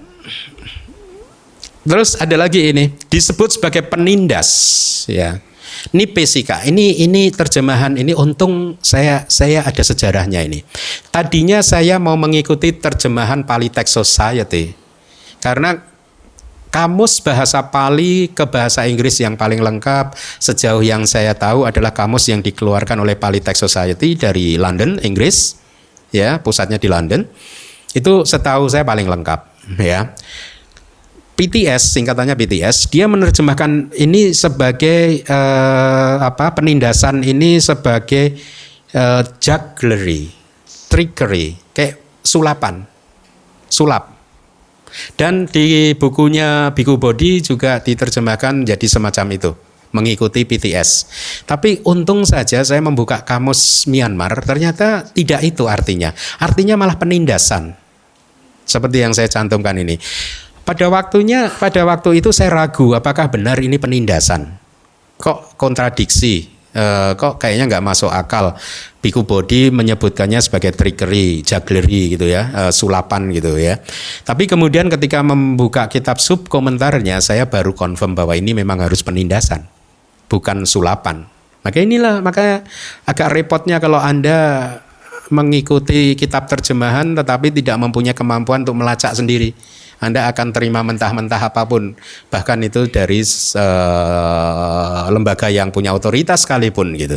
Terus ada lagi ini disebut sebagai penindas ya ini pesika. Ini ini terjemahan ini untung saya saya ada sejarahnya ini. Tadinya saya mau mengikuti terjemahan Palitext Society. Karena kamus bahasa Pali ke bahasa Inggris yang paling lengkap sejauh yang saya tahu adalah kamus yang dikeluarkan oleh Palitext Society dari London, Inggris. Ya, pusatnya di London. Itu setahu saya paling lengkap, ya. PTS singkatannya PTS dia menerjemahkan ini sebagai uh, apa penindasan ini sebagai uh, jugglery, trickery, kayak sulapan, sulap. Dan di bukunya Biku Body juga diterjemahkan jadi semacam itu, mengikuti PTS. Tapi untung saja saya membuka kamus Myanmar, ternyata tidak itu artinya. Artinya malah penindasan. Seperti yang saya cantumkan ini. Pada waktunya, pada waktu itu saya ragu apakah benar ini penindasan. Kok kontradiksi? E, kok kayaknya nggak masuk akal. Biku Body menyebutkannya sebagai trickery, jugglery gitu ya, e, sulapan gitu ya. Tapi kemudian ketika membuka kitab sub komentarnya, saya baru confirm bahwa ini memang harus penindasan, bukan sulapan. Maka inilah, maka agak repotnya kalau anda mengikuti kitab terjemahan tetapi tidak mempunyai kemampuan untuk melacak sendiri anda akan terima mentah-mentah apa pun, bahkan itu dari uh, lembaga yang punya otoritas sekalipun gitu.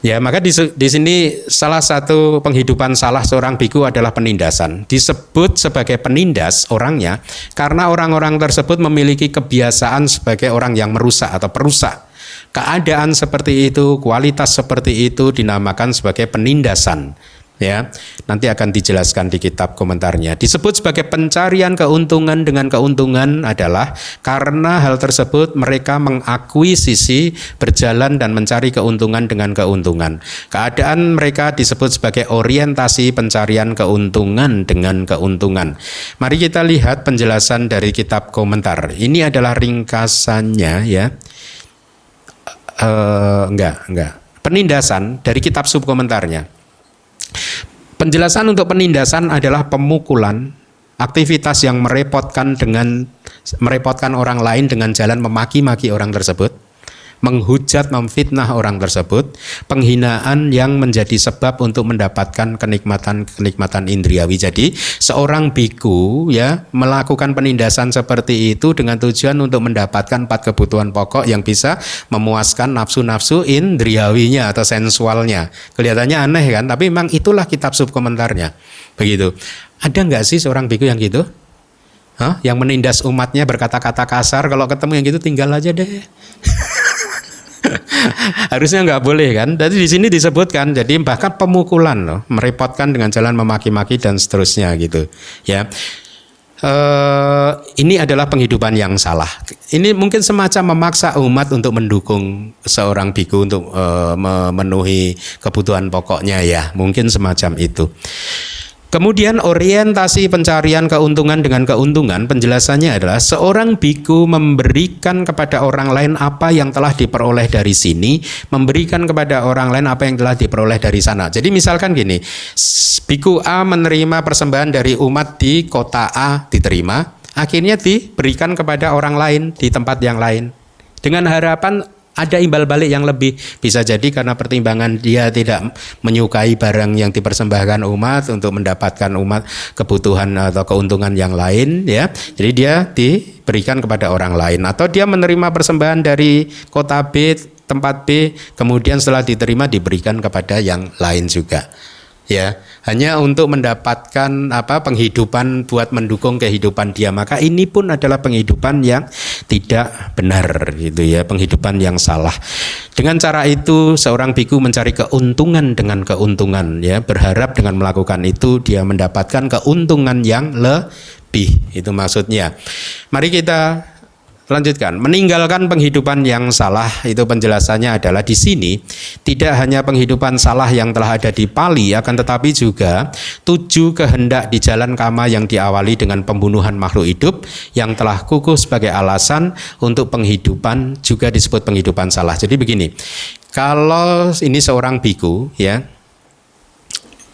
Ya, maka di, di sini salah satu penghidupan salah seorang biku adalah penindasan. Disebut sebagai penindas orangnya karena orang-orang tersebut memiliki kebiasaan sebagai orang yang merusak atau perusak. Keadaan seperti itu, kualitas seperti itu dinamakan sebagai penindasan ya nanti akan dijelaskan di kitab komentarnya. Disebut sebagai pencarian keuntungan dengan keuntungan adalah karena hal tersebut mereka mengakui sisi berjalan dan mencari keuntungan dengan keuntungan. Keadaan mereka disebut sebagai orientasi pencarian keuntungan dengan keuntungan. Mari kita lihat penjelasan dari kitab komentar. Ini adalah ringkasannya ya. Uh, enggak enggak. Penindasan dari kitab subkomentarnya Penjelasan untuk penindasan adalah pemukulan, aktivitas yang merepotkan dengan merepotkan orang lain dengan jalan memaki-maki orang tersebut menghujat, memfitnah orang tersebut, penghinaan yang menjadi sebab untuk mendapatkan kenikmatan-kenikmatan indriawi. Jadi, seorang biku ya melakukan penindasan seperti itu dengan tujuan untuk mendapatkan empat kebutuhan pokok yang bisa memuaskan nafsu-nafsu indriawinya atau sensualnya. Kelihatannya aneh kan, tapi memang itulah kitab subkomentarnya. Begitu. Ada nggak sih seorang biku yang gitu? Hah? Yang menindas umatnya berkata-kata kasar, kalau ketemu yang gitu tinggal aja deh. Harusnya nggak boleh kan? Jadi di sini disebutkan, jadi bahkan pemukulan loh, merepotkan dengan jalan memaki-maki dan seterusnya gitu, ya. Uh, ini adalah penghidupan yang salah. Ini mungkin semacam memaksa umat untuk mendukung seorang biku untuk uh, memenuhi kebutuhan pokoknya ya, mungkin semacam itu. Kemudian orientasi pencarian keuntungan dengan keuntungan penjelasannya adalah seorang biku memberikan kepada orang lain apa yang telah diperoleh dari sini, memberikan kepada orang lain apa yang telah diperoleh dari sana. Jadi misalkan gini, biku A menerima persembahan dari umat di kota A diterima, akhirnya diberikan kepada orang lain di tempat yang lain dengan harapan ada imbal balik yang lebih. Bisa jadi karena pertimbangan dia tidak menyukai barang yang dipersembahkan umat untuk mendapatkan umat kebutuhan atau keuntungan yang lain ya. Jadi dia diberikan kepada orang lain. Atau dia menerima persembahan dari kota B tempat B kemudian setelah diterima diberikan kepada yang lain juga ya hanya untuk mendapatkan apa penghidupan buat mendukung kehidupan dia. Maka ini pun adalah penghidupan yang tidak benar gitu ya penghidupan yang salah. Dengan cara itu seorang biku mencari keuntungan dengan keuntungan ya. Berharap dengan melakukan itu dia mendapatkan keuntungan yang lebih itu maksudnya. Mari kita Lanjutkan, meninggalkan penghidupan yang salah itu penjelasannya adalah di sini tidak hanya penghidupan salah yang telah ada di Pali akan tetapi juga tujuh kehendak di jalan kama yang diawali dengan pembunuhan makhluk hidup yang telah kukuh sebagai alasan untuk penghidupan juga disebut penghidupan salah. Jadi begini, kalau ini seorang biku ya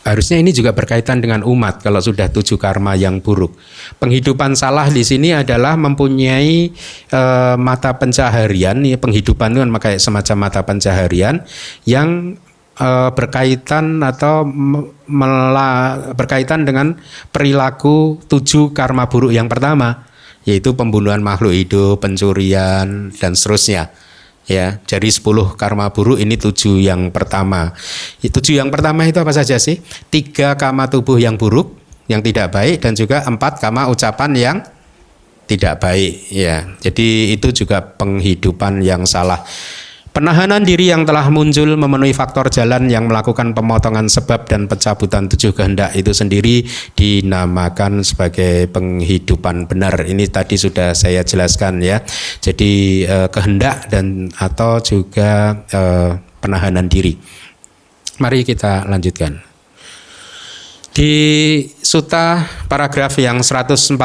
Harusnya ini juga berkaitan dengan umat kalau sudah tujuh karma yang buruk. Penghidupan salah di sini adalah mempunyai e, mata pencaharian, ya, penghidupan itu kan kayak semacam mata pencaharian yang e, berkaitan atau mela, berkaitan dengan perilaku tujuh karma buruk yang pertama, yaitu pembunuhan makhluk hidup, pencurian dan seterusnya ya jadi 10 karma buruk ini tujuh yang pertama. Tujuh yang pertama itu apa saja sih? Tiga karma tubuh yang buruk yang tidak baik dan juga empat karma ucapan yang tidak baik. Ya jadi itu juga penghidupan yang salah Penahanan diri yang telah muncul memenuhi faktor jalan yang melakukan pemotongan sebab dan pencabutan tujuh kehendak itu sendiri dinamakan sebagai penghidupan benar. Ini tadi sudah saya jelaskan ya. Jadi eh, kehendak dan atau juga eh, penahanan diri. Mari kita lanjutkan. Di suta paragraf yang 141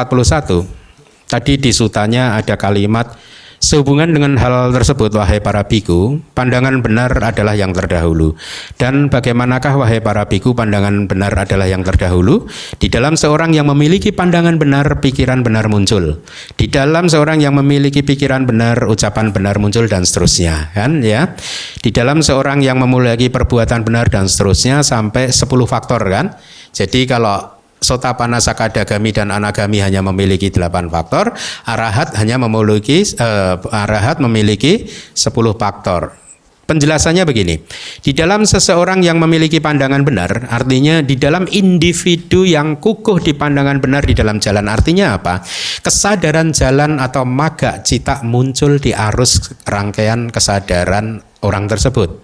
tadi di sutanya ada kalimat Sehubungan dengan hal tersebut, wahai para biku, pandangan benar adalah yang terdahulu. Dan bagaimanakah, wahai para biku, pandangan benar adalah yang terdahulu? Di dalam seorang yang memiliki pandangan benar, pikiran benar muncul. Di dalam seorang yang memiliki pikiran benar, ucapan benar muncul dan seterusnya, kan ya? Di dalam seorang yang memiliki perbuatan benar dan seterusnya sampai 10 faktor kan? Jadi kalau Sotapana Sakadagami dan Anagami hanya memiliki delapan faktor, Arahat hanya memiliki uh, Arahat memiliki 10 faktor. Penjelasannya begini, di dalam seseorang yang memiliki pandangan benar, artinya di dalam individu yang kukuh di pandangan benar di dalam jalan, artinya apa? Kesadaran jalan atau maga cita muncul di arus rangkaian kesadaran orang tersebut.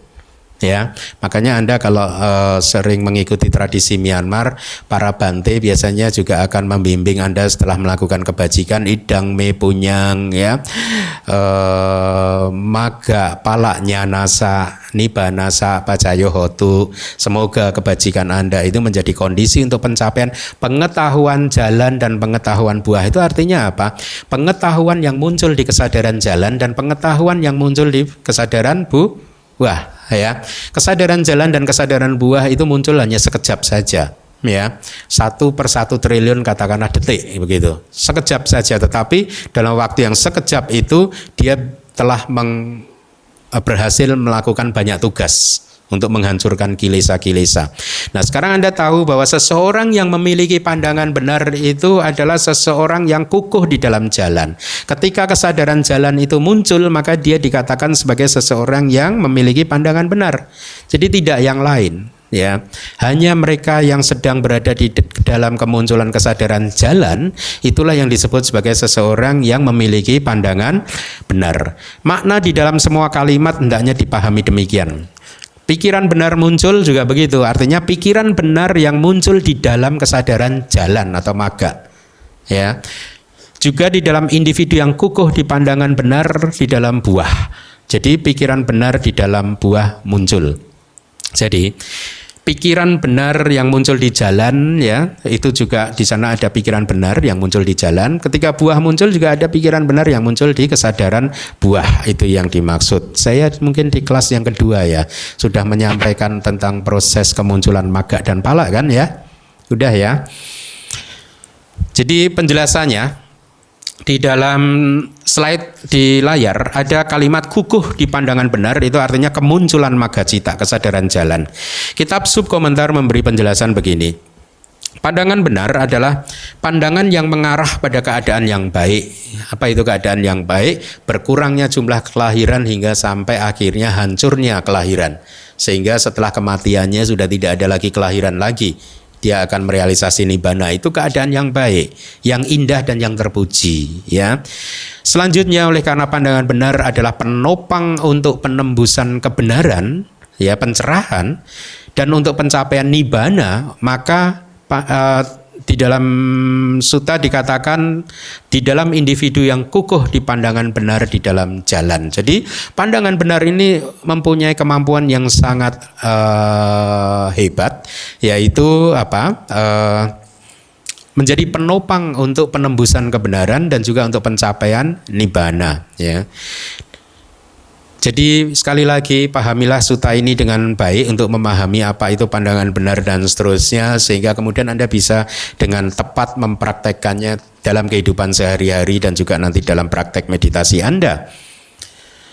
Ya makanya anda kalau uh, sering mengikuti tradisi Myanmar para bante biasanya juga akan membimbing anda setelah melakukan kebajikan idang me punyang ya. Uh, maga palaknya nasa nibanasa pacayo hotu. Semoga kebajikan anda itu menjadi kondisi untuk pencapaian pengetahuan jalan dan pengetahuan buah. Itu artinya apa? Pengetahuan yang muncul di kesadaran jalan dan pengetahuan yang muncul di kesadaran bu buah ya. Kesadaran jalan dan kesadaran buah itu muncul hanya sekejap saja ya. Satu per satu triliun katakanlah detik begitu. Sekejap saja tetapi dalam waktu yang sekejap itu dia telah meng, berhasil melakukan banyak tugas untuk menghancurkan kilesa-kilesa. Nah, sekarang Anda tahu bahwa seseorang yang memiliki pandangan benar itu adalah seseorang yang kukuh di dalam jalan. Ketika kesadaran jalan itu muncul, maka dia dikatakan sebagai seseorang yang memiliki pandangan benar. Jadi tidak yang lain ya hanya mereka yang sedang berada di dalam kemunculan kesadaran jalan itulah yang disebut sebagai seseorang yang memiliki pandangan benar makna di dalam semua kalimat hendaknya dipahami demikian Pikiran benar muncul juga begitu. Artinya pikiran benar yang muncul di dalam kesadaran jalan atau maga. Ya. Juga di dalam individu yang kukuh di pandangan benar di dalam buah. Jadi pikiran benar di dalam buah muncul. Jadi pikiran benar yang muncul di jalan ya. Itu juga di sana ada pikiran benar yang muncul di jalan. Ketika buah muncul juga ada pikiran benar yang muncul di kesadaran buah itu yang dimaksud. Saya mungkin di kelas yang kedua ya sudah menyampaikan tentang proses kemunculan maga dan pala kan ya. Sudah ya. Jadi penjelasannya di dalam slide di layar ada kalimat kukuh di pandangan benar itu artinya kemunculan magacita kesadaran jalan. Kitab subkomentar memberi penjelasan begini. Pandangan benar adalah pandangan yang mengarah pada keadaan yang baik. Apa itu keadaan yang baik? Berkurangnya jumlah kelahiran hingga sampai akhirnya hancurnya kelahiran. Sehingga setelah kematiannya sudah tidak ada lagi kelahiran lagi dia akan merealisasi nibbana itu keadaan yang baik, yang indah dan yang terpuji, ya. Selanjutnya oleh karena pandangan benar adalah penopang untuk penembusan kebenaran, ya, pencerahan dan untuk pencapaian nibbana, maka uh, di dalam suta dikatakan di dalam individu yang kukuh di pandangan benar di dalam jalan. Jadi pandangan benar ini mempunyai kemampuan yang sangat uh, hebat, yaitu apa? Uh, menjadi penopang untuk penembusan kebenaran dan juga untuk pencapaian nibbana ya. Jadi sekali lagi pahamilah suta ini dengan baik untuk memahami apa itu pandangan benar dan seterusnya sehingga kemudian Anda bisa dengan tepat mempraktekkannya dalam kehidupan sehari-hari dan juga nanti dalam praktek meditasi Anda.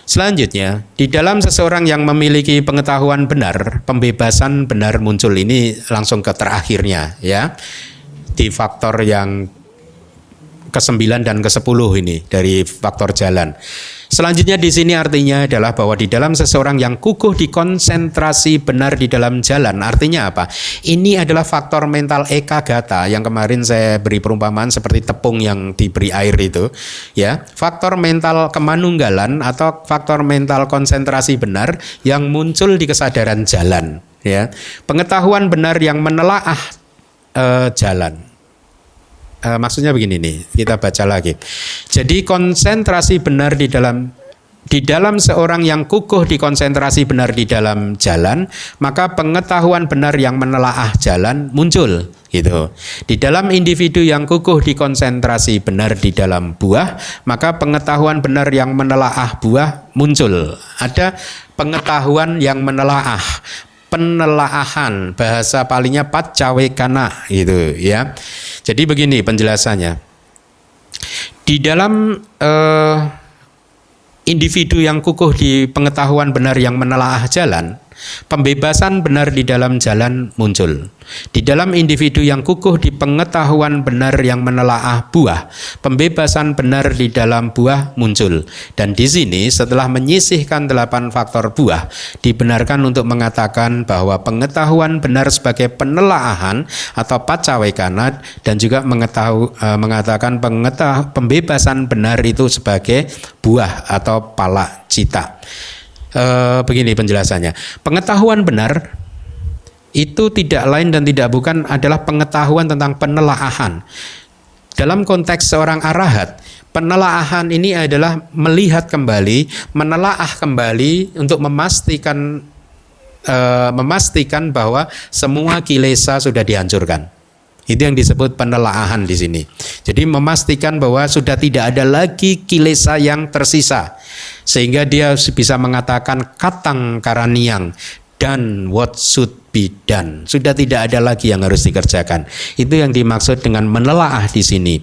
Selanjutnya, di dalam seseorang yang memiliki pengetahuan benar, pembebasan benar muncul ini langsung ke terakhirnya ya. Di faktor yang ke-9 dan ke-10 ini dari faktor jalan. Selanjutnya di sini artinya adalah bahwa di dalam seseorang yang kukuh dikonsentrasi benar di dalam jalan. Artinya apa? Ini adalah faktor mental eka gata yang kemarin saya beri perumpamaan seperti tepung yang diberi air itu, ya. Faktor mental kemanunggalan atau faktor mental konsentrasi benar yang muncul di kesadaran jalan, ya. Pengetahuan benar yang menelaah uh, jalan uh, maksudnya begini nih, kita baca lagi. Jadi konsentrasi benar di dalam di dalam seorang yang kukuh dikonsentrasi benar di dalam jalan, maka pengetahuan benar yang menelaah jalan muncul gitu. Di dalam individu yang kukuh dikonsentrasi benar di dalam buah, maka pengetahuan benar yang menelaah buah muncul. Ada pengetahuan yang menelaah penelaahan bahasa palingnya pacawekana gitu ya. Jadi begini penjelasannya. Di dalam uh, individu yang kukuh di pengetahuan benar yang menelaah jalan, Pembebasan benar di dalam jalan muncul. Di dalam individu yang kukuh di pengetahuan benar yang menelaah buah, pembebasan benar di dalam buah muncul. Dan di sini setelah menyisihkan delapan faktor buah, dibenarkan untuk mengatakan bahwa pengetahuan benar sebagai penelaahan atau pacawekanat dan juga mengetahu, e, mengatakan pengetah, pembebasan benar itu sebagai buah atau pala cita. Eh, begini penjelasannya. Pengetahuan benar itu tidak lain dan tidak bukan adalah pengetahuan tentang penelaahan. Dalam konteks seorang arahat, penelaahan ini adalah melihat kembali, menelaah kembali untuk memastikan uh, memastikan bahwa semua kilesa sudah dihancurkan. Itu yang disebut penelaahan di sini. Jadi memastikan bahwa sudah tidak ada lagi kilesa yang tersisa. Sehingga dia bisa mengatakan katang karaniang dan what should be done. Sudah tidak ada lagi yang harus dikerjakan. Itu yang dimaksud dengan menelaah di sini.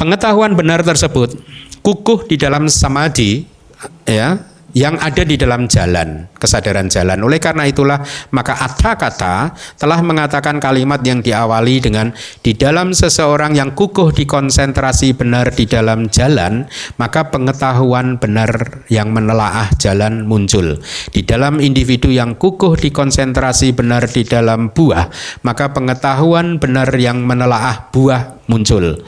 Pengetahuan benar tersebut kukuh di dalam samadhi ya yang ada di dalam jalan, kesadaran jalan. Oleh karena itulah maka atha kata telah mengatakan kalimat yang diawali dengan di dalam seseorang yang kukuh di konsentrasi benar di dalam jalan, maka pengetahuan benar yang menelaah jalan muncul. Di dalam individu yang kukuh di konsentrasi benar di dalam buah, maka pengetahuan benar yang menelaah buah muncul.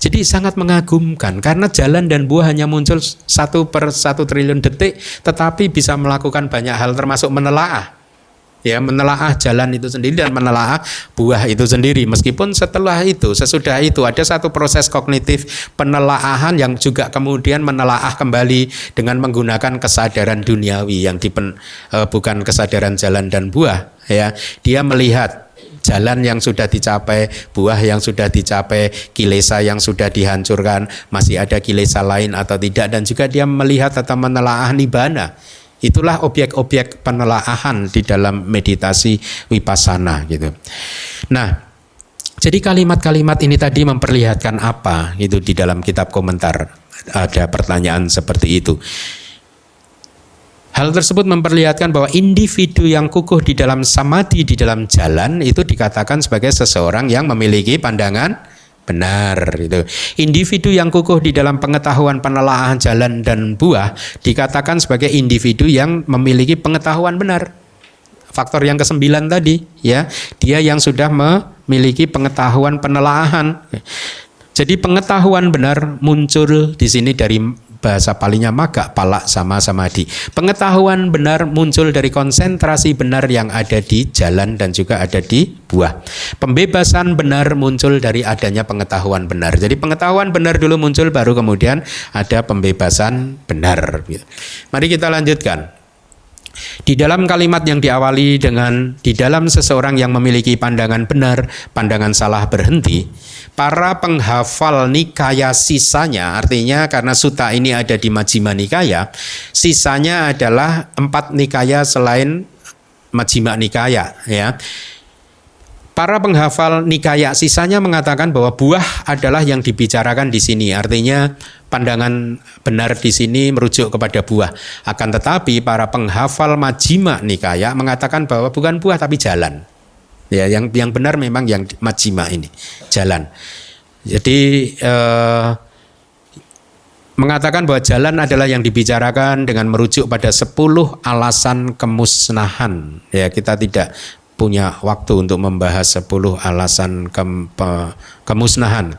Jadi sangat mengagumkan karena jalan dan buah hanya muncul satu per satu triliun detik, tetapi bisa melakukan banyak hal termasuk menelaah. Ya, menelaah jalan itu sendiri dan menelaah buah itu sendiri. Meskipun setelah itu, sesudah itu ada satu proses kognitif penelaahan yang juga kemudian menelaah kembali dengan menggunakan kesadaran duniawi yang dipen, uh, bukan kesadaran jalan dan buah. Ya, dia melihat jalan yang sudah dicapai, buah yang sudah dicapai, kilesa yang sudah dihancurkan, masih ada kilesa lain atau tidak dan juga dia melihat atau menelaah nibana. Itulah objek-objek penelaahan di dalam meditasi vipassana gitu. Nah, jadi kalimat-kalimat ini tadi memperlihatkan apa gitu di dalam kitab komentar. Ada pertanyaan seperti itu. Hal tersebut memperlihatkan bahwa individu yang kukuh di dalam samadhi di dalam jalan itu dikatakan sebagai seseorang yang memiliki pandangan benar itu. Individu yang kukuh di dalam pengetahuan penelaahan jalan dan buah dikatakan sebagai individu yang memiliki pengetahuan benar. Faktor yang kesembilan tadi ya, dia yang sudah memiliki pengetahuan penelaahan. Jadi pengetahuan benar muncul di sini dari bahasa palingnya maga, palak sama samadhi. Pengetahuan benar muncul dari konsentrasi benar yang ada di jalan dan juga ada di buah. Pembebasan benar muncul dari adanya pengetahuan benar. Jadi pengetahuan benar dulu muncul baru kemudian ada pembebasan benar. Mari kita lanjutkan. Di dalam kalimat yang diawali dengan di dalam seseorang yang memiliki pandangan benar, pandangan salah berhenti, para penghafal nikaya sisanya, artinya karena suta ini ada di Majjhima Nikaya, sisanya adalah empat nikaya selain Majjhima Nikaya, ya. Para penghafal Nikaya sisanya mengatakan bahwa buah adalah yang dibicarakan di sini. Artinya pandangan benar di sini merujuk kepada buah. Akan tetapi para penghafal Majima Nikaya mengatakan bahwa bukan buah tapi jalan. Ya, yang yang benar memang yang Majima ini, jalan. Jadi eh, mengatakan bahwa jalan adalah yang dibicarakan dengan merujuk pada 10 alasan kemusnahan. Ya, kita tidak punya waktu untuk membahas 10 alasan ke, kemusnahan.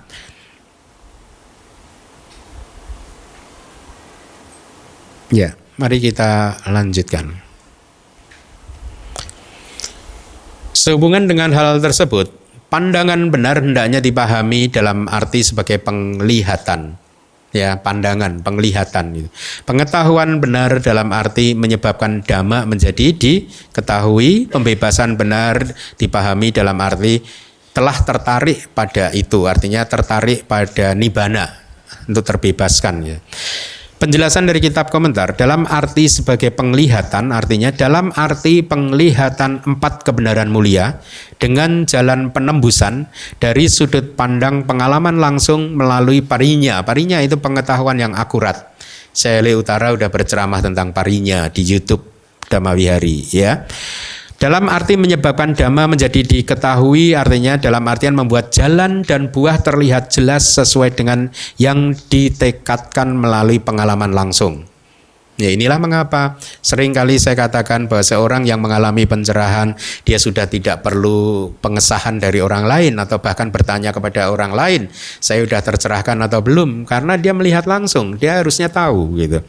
Ya, mari kita lanjutkan. Sehubungan dengan hal tersebut, pandangan benar hendaknya dipahami dalam arti sebagai penglihatan ya pandangan, penglihatan gitu. Pengetahuan benar dalam arti menyebabkan dhamma menjadi diketahui, pembebasan benar dipahami dalam arti telah tertarik pada itu, artinya tertarik pada nibana untuk terbebaskan ya. Penjelasan dari kitab komentar dalam arti sebagai penglihatan artinya dalam arti penglihatan empat kebenaran mulia dengan jalan penembusan dari sudut pandang pengalaman langsung melalui parinya. Parinya itu pengetahuan yang akurat. Saya Utara udah berceramah tentang parinya di YouTube Damawihari ya. Dalam arti menyebabkan dhamma menjadi diketahui artinya dalam artian membuat jalan dan buah terlihat jelas sesuai dengan yang ditekatkan melalui pengalaman langsung. Ya inilah mengapa sering kali saya katakan bahwa seorang yang mengalami pencerahan dia sudah tidak perlu pengesahan dari orang lain atau bahkan bertanya kepada orang lain saya sudah tercerahkan atau belum karena dia melihat langsung dia harusnya tahu gitu.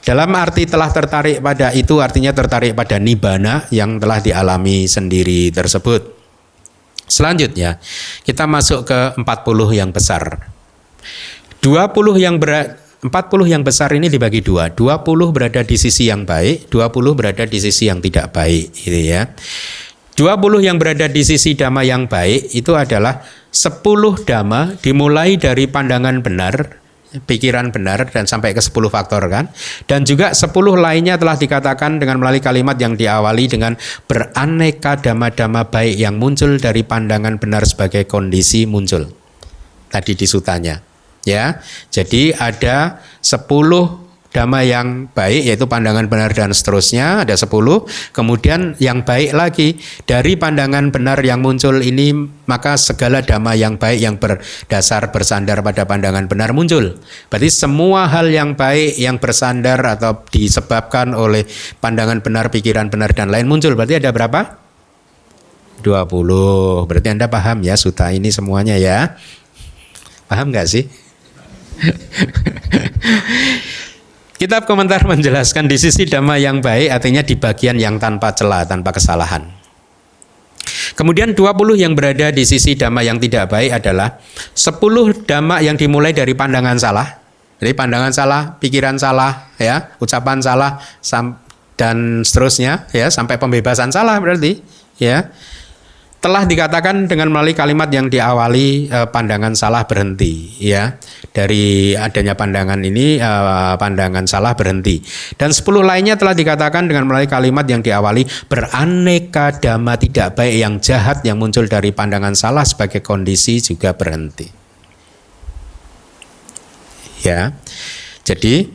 Dalam arti telah tertarik pada itu artinya tertarik pada nibana yang telah dialami sendiri tersebut. Selanjutnya, kita masuk ke 40 yang besar. 20 yang berat 40 yang besar ini dibagi dua. 20 berada di sisi yang baik 20 berada di sisi yang tidak baik gitu ya. 20 yang berada di sisi dhamma yang baik itu adalah 10 dhamma dimulai dari pandangan benar pikiran benar dan sampai ke 10 faktor kan? Dan juga 10 lainnya telah dikatakan dengan melalui kalimat yang diawali dengan beraneka dhamma-dhamma baik yang muncul dari pandangan benar sebagai kondisi muncul. Tadi di sutanya ya jadi ada 10 dhamma yang baik yaitu pandangan benar dan seterusnya ada 10 kemudian yang baik lagi dari pandangan benar yang muncul ini maka segala dhamma yang baik yang berdasar bersandar pada pandangan benar muncul. Berarti semua hal yang baik yang bersandar atau disebabkan oleh pandangan benar pikiran benar dan lain muncul. Berarti ada berapa? 20 berarti Anda paham ya suta ini semuanya ya. Paham nggak sih Kitab komentar menjelaskan di sisi dhamma yang baik artinya di bagian yang tanpa celah, tanpa kesalahan. Kemudian 20 yang berada di sisi dhamma yang tidak baik adalah 10 dhamma yang dimulai dari pandangan salah. Jadi pandangan salah, pikiran salah, ya, ucapan salah dan seterusnya ya sampai pembebasan salah berarti ya telah dikatakan dengan melalui kalimat yang diawali eh, pandangan salah berhenti ya. Dari adanya pandangan ini eh, pandangan salah berhenti. Dan sepuluh lainnya telah dikatakan dengan melalui kalimat yang diawali beraneka dhamma tidak baik yang jahat yang muncul dari pandangan salah sebagai kondisi juga berhenti. Ya. Jadi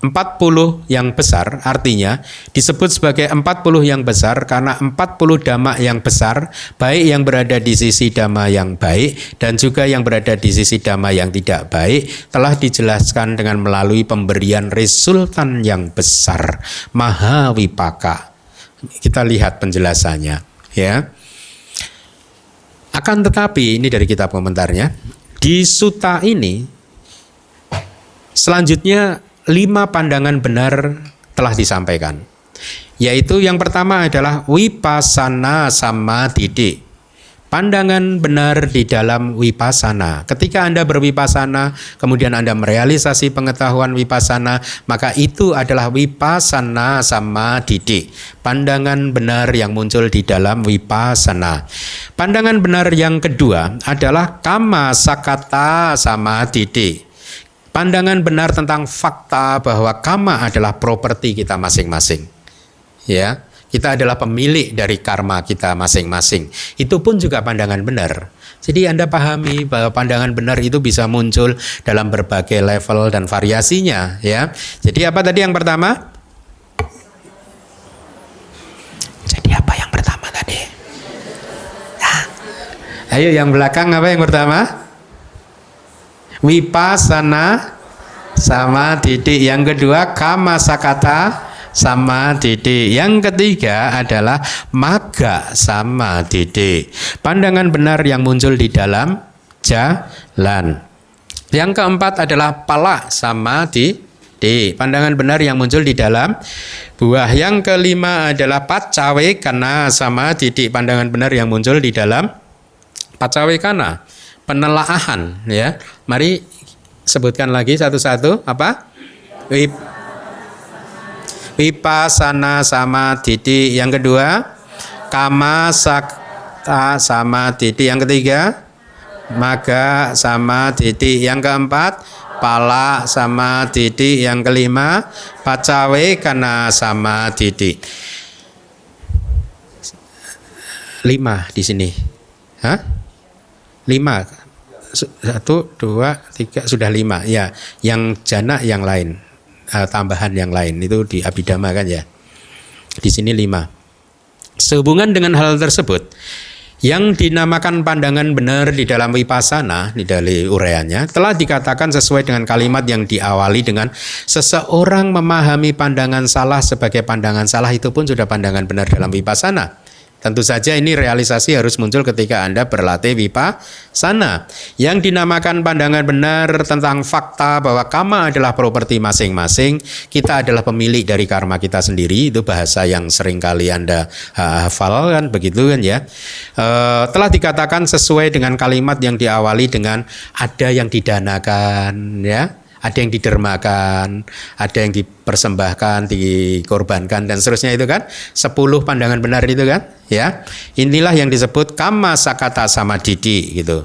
40 yang besar artinya disebut sebagai 40 yang besar karena 40 dhamma yang besar baik yang berada di sisi dhamma yang baik dan juga yang berada di sisi dhamma yang tidak baik telah dijelaskan dengan melalui pemberian resultan yang besar maha wipaka kita lihat penjelasannya ya. Akan tetapi ini dari kitab komentarnya di suta ini selanjutnya lima pandangan benar telah disampaikan. Yaitu yang pertama adalah wipasana sama didik. Pandangan benar di dalam wipasana. Ketika Anda berwipasana, kemudian Anda merealisasi pengetahuan wipasana, maka itu adalah wipasana sama didik. Pandangan benar yang muncul di dalam wipasana. Pandangan benar yang kedua adalah kama sakata sama didik pandangan benar tentang fakta bahwa kama adalah properti kita masing-masing. Ya, kita adalah pemilik dari karma kita masing-masing. Itu pun juga pandangan benar. Jadi Anda pahami bahwa pandangan benar itu bisa muncul dalam berbagai level dan variasinya, ya. Jadi apa tadi yang pertama? Jadi apa yang pertama tadi? Ayo yang belakang apa yang pertama? Wipasana sama didik. Yang kedua kama sakata sama didik. Yang ketiga adalah maga sama didik. Pandangan benar yang muncul di dalam jalan. Yang keempat adalah pala sama D. Pandangan benar yang muncul di dalam buah. Yang kelima adalah pacawe kana sama didik. Pandangan benar yang muncul di dalam pacawe kana penelaahan ya. Mari sebutkan lagi satu-satu apa? Wip Wipasana sama didi. Yang kedua kama sakta sama didi. Yang ketiga maga sama didi. Yang keempat pala sama didi. Yang kelima pacawe karena sama didi. Lima di sini. Hah? lima satu dua tiga sudah lima. Ya yang jana yang lain. Uh, tambahan yang lain. Itu di abidama kan ya? Di sini lima. Sehubungan dengan hal tersebut yang dinamakan pandangan benar di dalam wipasana di dalam ureannya telah dikatakan sesuai dengan kalimat yang diawali dengan seseorang memahami pandangan salah sebagai pandangan salah itu pun sudah pandangan benar dalam wipasana Tentu saja ini realisasi harus muncul ketika Anda berlatih sana. Yang dinamakan pandangan benar tentang fakta bahwa karma adalah properti masing-masing, kita adalah pemilik dari karma kita sendiri, itu bahasa yang sering kali Anda hafal kan begitu kan ya. E, telah dikatakan sesuai dengan kalimat yang diawali dengan ada yang didanakan ya ada yang didermakan, ada yang dipersembahkan, dikorbankan dan seterusnya itu kan. Sepuluh pandangan benar itu kan, ya. Inilah yang disebut kama sakata sama didi gitu.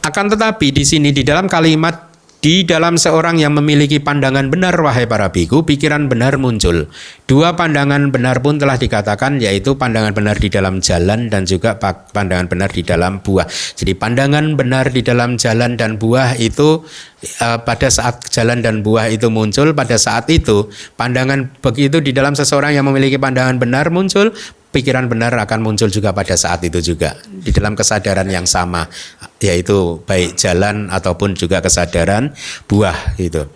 Akan tetapi di sini di dalam kalimat di dalam seorang yang memiliki pandangan benar, wahai para biku, pikiran benar muncul. Dua pandangan benar pun telah dikatakan, yaitu pandangan benar di dalam jalan dan juga pandangan benar di dalam buah. Jadi pandangan benar di dalam jalan dan buah itu uh, pada saat jalan dan buah itu muncul, pada saat itu pandangan begitu di dalam seseorang yang memiliki pandangan benar muncul, pikiran benar akan muncul juga pada saat itu juga di dalam kesadaran yang sama yaitu baik jalan ataupun juga kesadaran buah itu.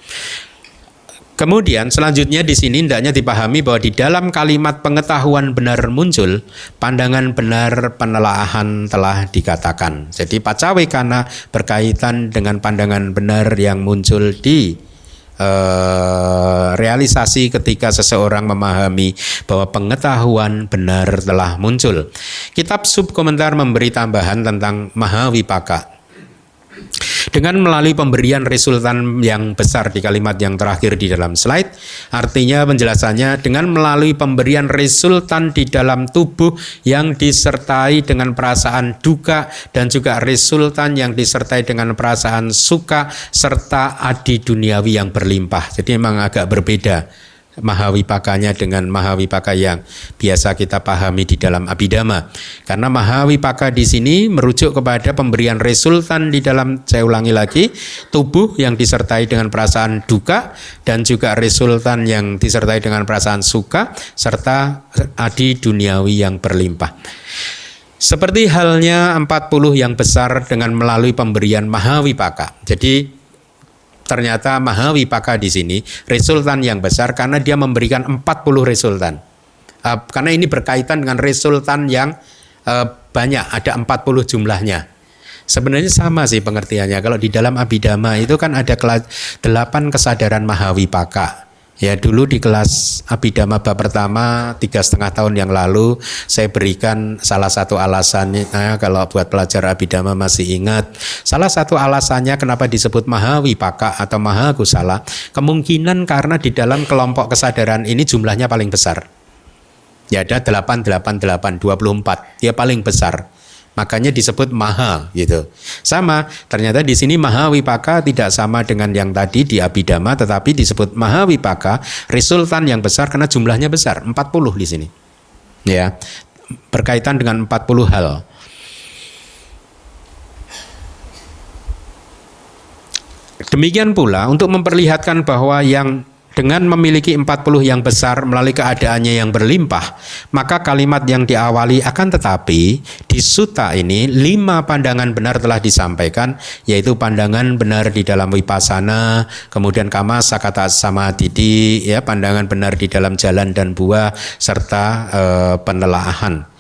Kemudian selanjutnya di sini hendaknya dipahami bahwa di dalam kalimat pengetahuan benar muncul, pandangan benar penelaahan telah dikatakan. Jadi pacawekana berkaitan dengan pandangan benar yang muncul di eh, realisasi ketika seseorang memahami bahwa pengetahuan benar telah muncul. Kitab subkomentar memberi tambahan tentang Mahawipaka dengan melalui pemberian resultan yang besar di kalimat yang terakhir di dalam slide, artinya penjelasannya dengan melalui pemberian resultan di dalam tubuh yang disertai dengan perasaan duka dan juga resultan yang disertai dengan perasaan suka serta adi duniawi yang berlimpah. Jadi memang agak berbeda Mahawipakanya dengan Mahawipaka yang biasa kita pahami di dalam Abhidhamma. Karena Mahawipaka di sini merujuk kepada pemberian resultan di dalam saya ulangi lagi tubuh yang disertai dengan perasaan duka dan juga resultan yang disertai dengan perasaan suka serta adi duniawi yang berlimpah. Seperti halnya 40 yang besar dengan melalui pemberian Mahawipaka. Jadi ternyata Mahawipaka di sini resultan yang besar karena dia memberikan 40 resultan. Uh, karena ini berkaitan dengan resultan yang uh, banyak, ada 40 jumlahnya. Sebenarnya sama sih pengertiannya. Kalau di dalam Abhidhamma itu kan ada delapan kesadaran Mahawipaka. Ya dulu di kelas Abhidhamma bab pertama tiga setengah tahun yang lalu saya berikan salah satu alasannya. Kalau buat pelajar Abhidhamma masih ingat salah satu alasannya kenapa disebut Mahawipaka atau Mahakusala kemungkinan karena di dalam kelompok kesadaran ini jumlahnya paling besar. Ya ada 888 24 dia paling besar Makanya disebut maha gitu. Sama, ternyata di sini maha wipaka tidak sama dengan yang tadi di abidama tetapi disebut maha wipaka resultan yang besar karena jumlahnya besar, 40 di sini. Ya. Berkaitan dengan 40 hal. Demikian pula untuk memperlihatkan bahwa yang dengan memiliki 40 yang besar melalui keadaannya yang berlimpah, maka kalimat yang diawali akan tetapi di suta ini lima pandangan benar telah disampaikan, yaitu pandangan benar di dalam wipasana, kemudian kama sakata sama didi, ya pandangan benar di dalam jalan dan buah serta e, penelaahan.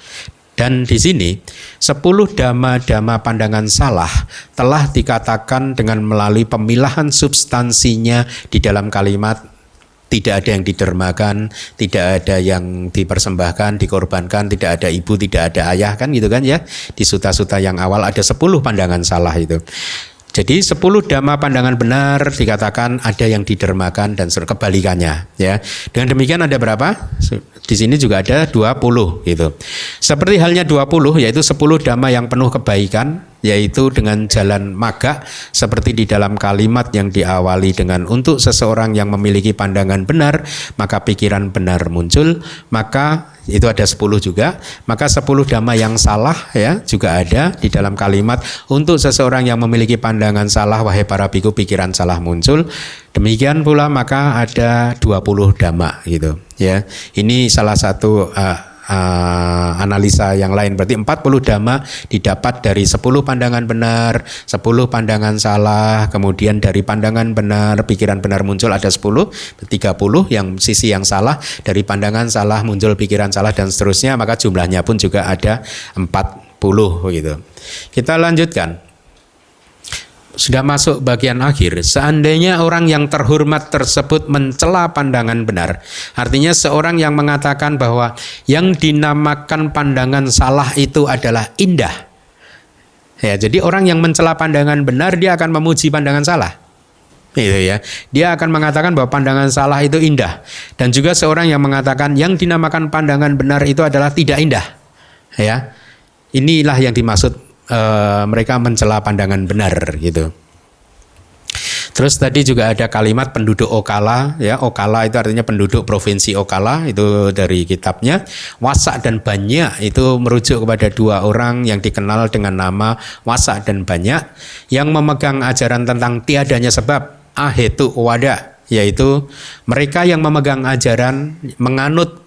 Dan di sini sepuluh dama-dama pandangan salah telah dikatakan dengan melalui pemilahan substansinya di dalam kalimat tidak ada yang didermakan, tidak ada yang dipersembahkan, dikorbankan, tidak ada ibu, tidak ada ayah kan gitu kan ya. Di suta-suta yang awal ada 10 pandangan salah itu. Jadi 10 dhamma pandangan benar dikatakan ada yang didermakan dan kebalikannya ya. Dengan demikian ada berapa? Di sini juga ada 20 gitu. Seperti halnya 20 yaitu 10 dhamma yang penuh kebaikan yaitu dengan jalan maga seperti di dalam kalimat yang diawali dengan untuk seseorang yang memiliki pandangan benar maka pikiran benar muncul. Maka itu ada 10 juga. Maka 10 dhamma yang salah ya juga ada di dalam kalimat untuk seseorang yang memiliki pandangan salah wahai para biku pikiran salah muncul. Demikian pula maka ada 20 dhamma gitu ya. Ini salah satu uh, uh, analisa yang lain. Berarti 40 dhamma didapat dari 10 pandangan benar 10 pandangan salah kemudian dari pandangan benar pikiran benar muncul ada 10 30 yang sisi yang salah dari pandangan salah muncul pikiran salah dan seterusnya maka jumlahnya pun juga ada 40 gitu. Kita lanjutkan sudah masuk bagian akhir, seandainya orang yang terhormat tersebut mencela pandangan benar, artinya seorang yang mengatakan bahwa yang dinamakan pandangan salah itu adalah indah. Ya, jadi orang yang mencela pandangan benar dia akan memuji pandangan salah. Itu ya. Dia akan mengatakan bahwa pandangan salah itu indah dan juga seorang yang mengatakan yang dinamakan pandangan benar itu adalah tidak indah. Ya. Inilah yang dimaksud uh, mereka mencela pandangan benar gitu. Terus tadi juga ada kalimat penduduk Okala ya Okala itu artinya penduduk provinsi Okala itu dari kitabnya Wasak dan Banyak itu merujuk kepada dua orang yang dikenal dengan nama Wasak dan Banyak yang memegang ajaran tentang tiadanya sebab ahetu wada yaitu mereka yang memegang ajaran menganut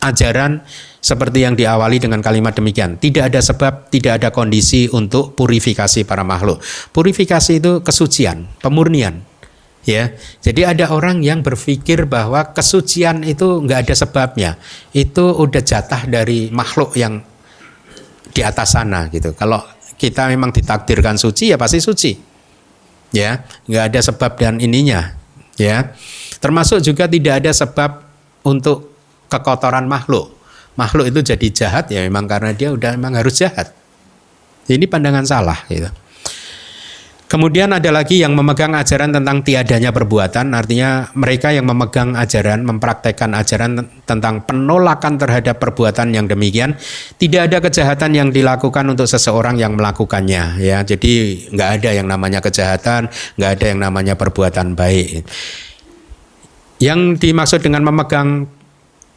ajaran seperti yang diawali dengan kalimat demikian. Tidak ada sebab, tidak ada kondisi untuk purifikasi para makhluk. Purifikasi itu kesucian, pemurnian. Ya, jadi ada orang yang berpikir bahwa kesucian itu nggak ada sebabnya. Itu udah jatah dari makhluk yang di atas sana gitu. Kalau kita memang ditakdirkan suci ya pasti suci. Ya, nggak ada sebab dan ininya. Ya, termasuk juga tidak ada sebab untuk kekotoran makhluk makhluk itu jadi jahat ya memang karena dia udah memang harus jahat. Ini pandangan salah gitu. Kemudian ada lagi yang memegang ajaran tentang tiadanya perbuatan, artinya mereka yang memegang ajaran, mempraktekkan ajaran tentang penolakan terhadap perbuatan yang demikian, tidak ada kejahatan yang dilakukan untuk seseorang yang melakukannya, ya. Jadi nggak ada yang namanya kejahatan, nggak ada yang namanya perbuatan baik. Yang dimaksud dengan memegang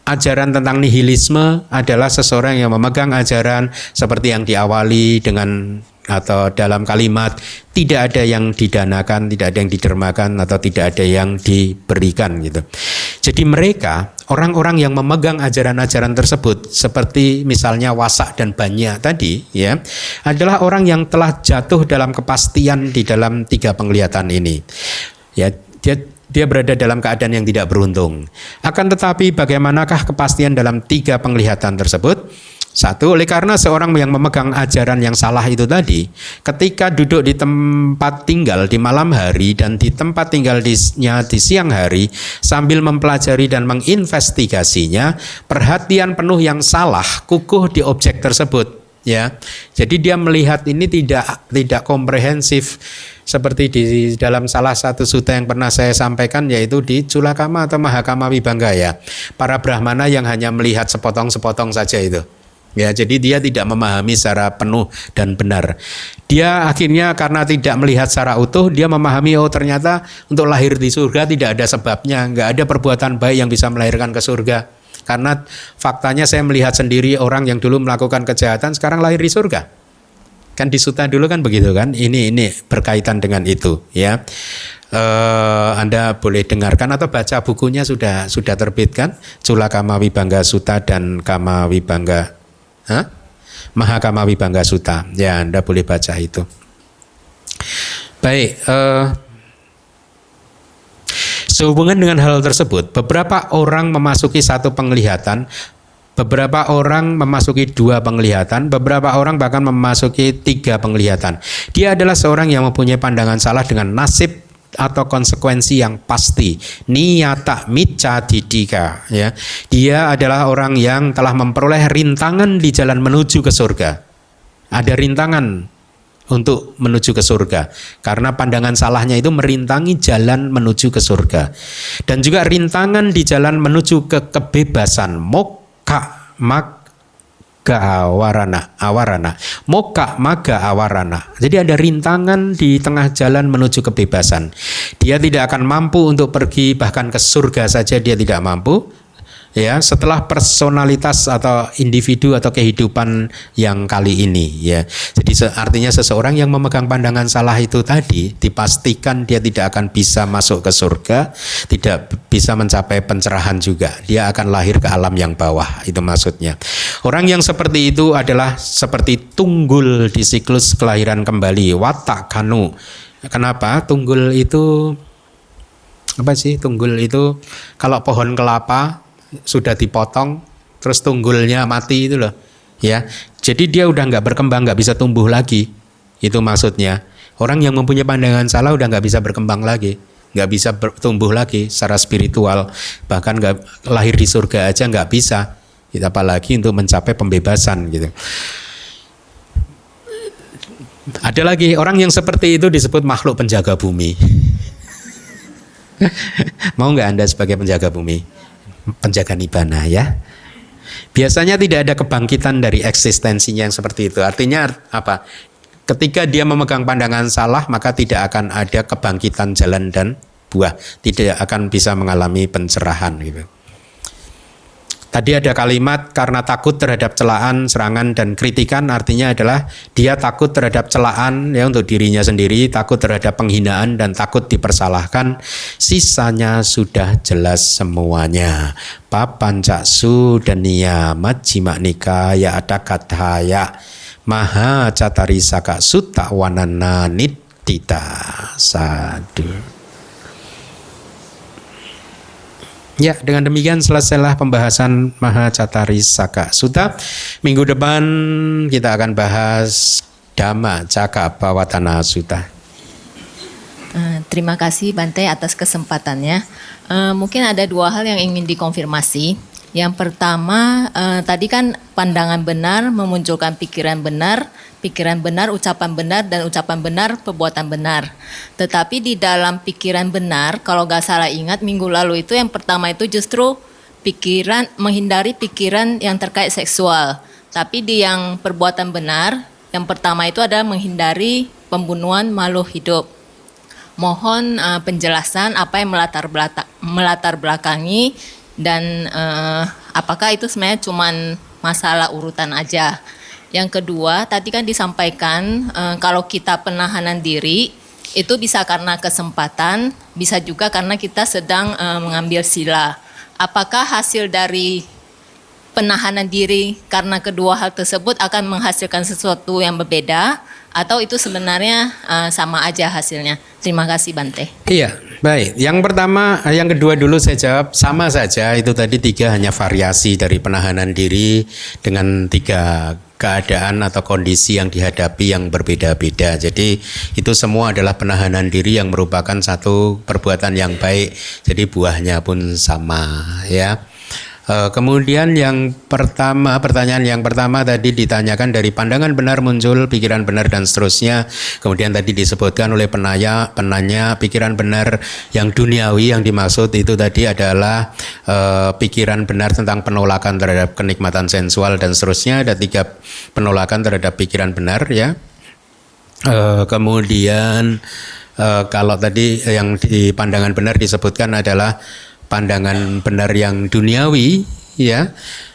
ajaran tentang nihilisme adalah seseorang yang memegang ajaran seperti yang diawali dengan atau dalam kalimat tidak ada yang didanakan, tidak ada yang didermakan atau tidak ada yang diberikan gitu. Jadi mereka orang-orang yang memegang ajaran-ajaran tersebut seperti misalnya wasak dan banyak tadi ya adalah orang yang telah jatuh dalam kepastian di dalam tiga penglihatan ini. Ya, dia dia berada dalam keadaan yang tidak beruntung. Akan tetapi bagaimanakah kepastian dalam tiga penglihatan tersebut? Satu, oleh karena seorang yang memegang ajaran yang salah itu tadi, ketika duduk di tempat tinggal di malam hari dan di tempat tinggalnya di siang hari, sambil mempelajari dan menginvestigasinya, perhatian penuh yang salah kukuh di objek tersebut. Ya, jadi dia melihat ini tidak tidak komprehensif seperti di dalam salah satu suta yang pernah saya sampaikan yaitu di Culakama atau Mahakama Wibangga ya. Para brahmana yang hanya melihat sepotong-sepotong saja itu. Ya, jadi dia tidak memahami secara penuh dan benar. Dia akhirnya karena tidak melihat secara utuh, dia memahami oh ternyata untuk lahir di surga tidak ada sebabnya, nggak ada perbuatan baik yang bisa melahirkan ke surga. Karena faktanya saya melihat sendiri orang yang dulu melakukan kejahatan sekarang lahir di surga. Kan di suta dulu kan begitu kan? Ini ini berkaitan dengan itu ya. Uh, anda boleh dengarkan atau baca bukunya sudah sudah terbit kan? Cula Kama Wibangga Suta dan Kama Wibangga huh? Mahakama Wibangga Suta. Ya, Anda boleh baca itu. Baik, uh, Sehubungan dengan hal tersebut, beberapa orang memasuki satu penglihatan Beberapa orang memasuki dua penglihatan, beberapa orang bahkan memasuki tiga penglihatan. Dia adalah seorang yang mempunyai pandangan salah dengan nasib atau konsekuensi yang pasti. Niyata mica didika. Ya. Dia adalah orang yang telah memperoleh rintangan di jalan menuju ke surga. Ada rintangan untuk menuju ke surga karena pandangan salahnya itu merintangi jalan menuju ke surga dan juga rintangan di jalan menuju ke kebebasan mok ka maga awarana. Awarana moka maga awarana jadi ada rintangan di tengah jalan menuju kebebasan. Dia tidak akan mampu untuk pergi bahkan ke surga saja dia tidak mampu ya setelah personalitas atau individu atau kehidupan yang kali ini ya. Jadi artinya seseorang yang memegang pandangan salah itu tadi dipastikan dia tidak akan bisa masuk ke surga tidak bisa mencapai pencerahan juga. Dia akan lahir ke alam yang bawah itu maksudnya. Orang yang seperti itu adalah seperti tunggul di siklus kelahiran kembali watak kanu. Kenapa? Tunggul itu apa sih? Tunggul itu kalau pohon kelapa sudah dipotong terus tunggulnya mati itu loh ya. Jadi dia udah nggak berkembang nggak bisa tumbuh lagi itu maksudnya. Orang yang mempunyai pandangan salah udah nggak bisa berkembang lagi nggak bisa bertumbuh lagi secara spiritual. Bahkan nggak lahir di surga aja nggak bisa kita apalagi untuk mencapai pembebasan gitu. Ada lagi orang yang seperti itu disebut makhluk penjaga bumi. Mau nggak anda sebagai penjaga bumi penjaga nibana ya. Biasanya tidak ada kebangkitan dari eksistensinya yang seperti itu. Artinya apa? Ketika dia memegang pandangan salah, maka tidak akan ada kebangkitan jalan dan buah. Tidak akan bisa mengalami pencerahan gitu. Tadi ada kalimat karena takut terhadap celaan, serangan dan kritikan artinya adalah dia takut terhadap celaan ya untuk dirinya sendiri, takut terhadap penghinaan dan takut dipersalahkan. Sisanya sudah jelas semuanya. Papancaksu dan niyamat jimak nikaya ada kataya maha catari saka sutta wanana nidita sadu. Ya, dengan demikian selesailah pembahasan Maha Catari Saka Sutta. Minggu depan kita akan bahas Dhamma Caka Bawatana Sutta. Uh, terima kasih Bante atas kesempatannya. Uh, mungkin ada dua hal yang ingin dikonfirmasi. Yang pertama, uh, tadi kan pandangan benar memunculkan pikiran benar pikiran benar, ucapan benar, dan ucapan benar, perbuatan benar. Tetapi di dalam pikiran benar, kalau gak salah ingat minggu lalu itu yang pertama itu justru pikiran menghindari pikiran yang terkait seksual. Tapi di yang perbuatan benar, yang pertama itu adalah menghindari pembunuhan makhluk hidup. Mohon uh, penjelasan apa yang melatar belata, melatar belakangi dan uh, apakah itu sebenarnya cuma masalah urutan aja. Yang kedua, tadi kan disampaikan uh, kalau kita penahanan diri itu bisa karena kesempatan, bisa juga karena kita sedang uh, mengambil sila. Apakah hasil dari penahanan diri karena kedua hal tersebut akan menghasilkan sesuatu yang berbeda atau itu sebenarnya uh, sama aja hasilnya? Terima kasih Bante. Iya, baik. Yang pertama, yang kedua dulu saya jawab sama saja. Itu tadi tiga hanya variasi dari penahanan diri dengan tiga keadaan atau kondisi yang dihadapi yang berbeda-beda. Jadi itu semua adalah penahanan diri yang merupakan satu perbuatan yang baik. Jadi buahnya pun sama ya. Eh, kemudian yang pertama, pertanyaan yang pertama tadi ditanyakan dari pandangan benar muncul, pikiran benar dan seterusnya. Kemudian tadi disebutkan oleh penanya, penanya pikiran benar yang duniawi yang dimaksud itu tadi adalah uh, pikiran benar tentang penolakan terhadap kenikmatan sensual dan seterusnya. Ada tiga penolakan terhadap pikiran benar ya. Uh, kemudian kalau tadi yang di pandangan benar disebutkan adalah pandangan benar yang duniawi ya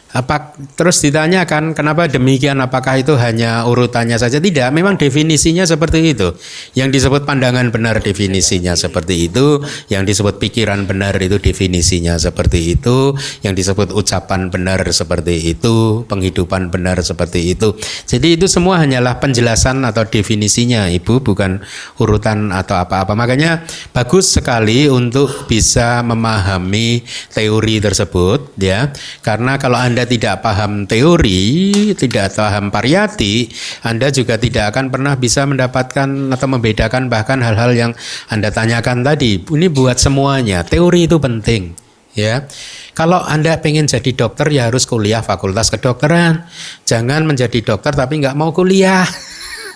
apa terus ditanyakan kenapa demikian? Apakah itu hanya urutannya saja? Tidak memang definisinya seperti itu. Yang disebut pandangan benar definisinya seperti itu. Yang disebut pikiran benar itu definisinya seperti itu. Yang disebut ucapan benar seperti itu. Penghidupan benar seperti itu. Jadi itu semua hanyalah penjelasan atau definisinya ibu bukan urutan atau apa-apa. Makanya bagus sekali untuk bisa memahami teori tersebut ya. Karena kalau anda anda tidak paham teori, tidak paham pariyati, Anda juga tidak akan pernah bisa mendapatkan atau membedakan bahkan hal-hal yang Anda tanyakan tadi. Ini buat semuanya. Teori itu penting ya. Kalau Anda pengen jadi dokter ya harus kuliah fakultas kedokteran. Jangan menjadi dokter tapi nggak mau kuliah.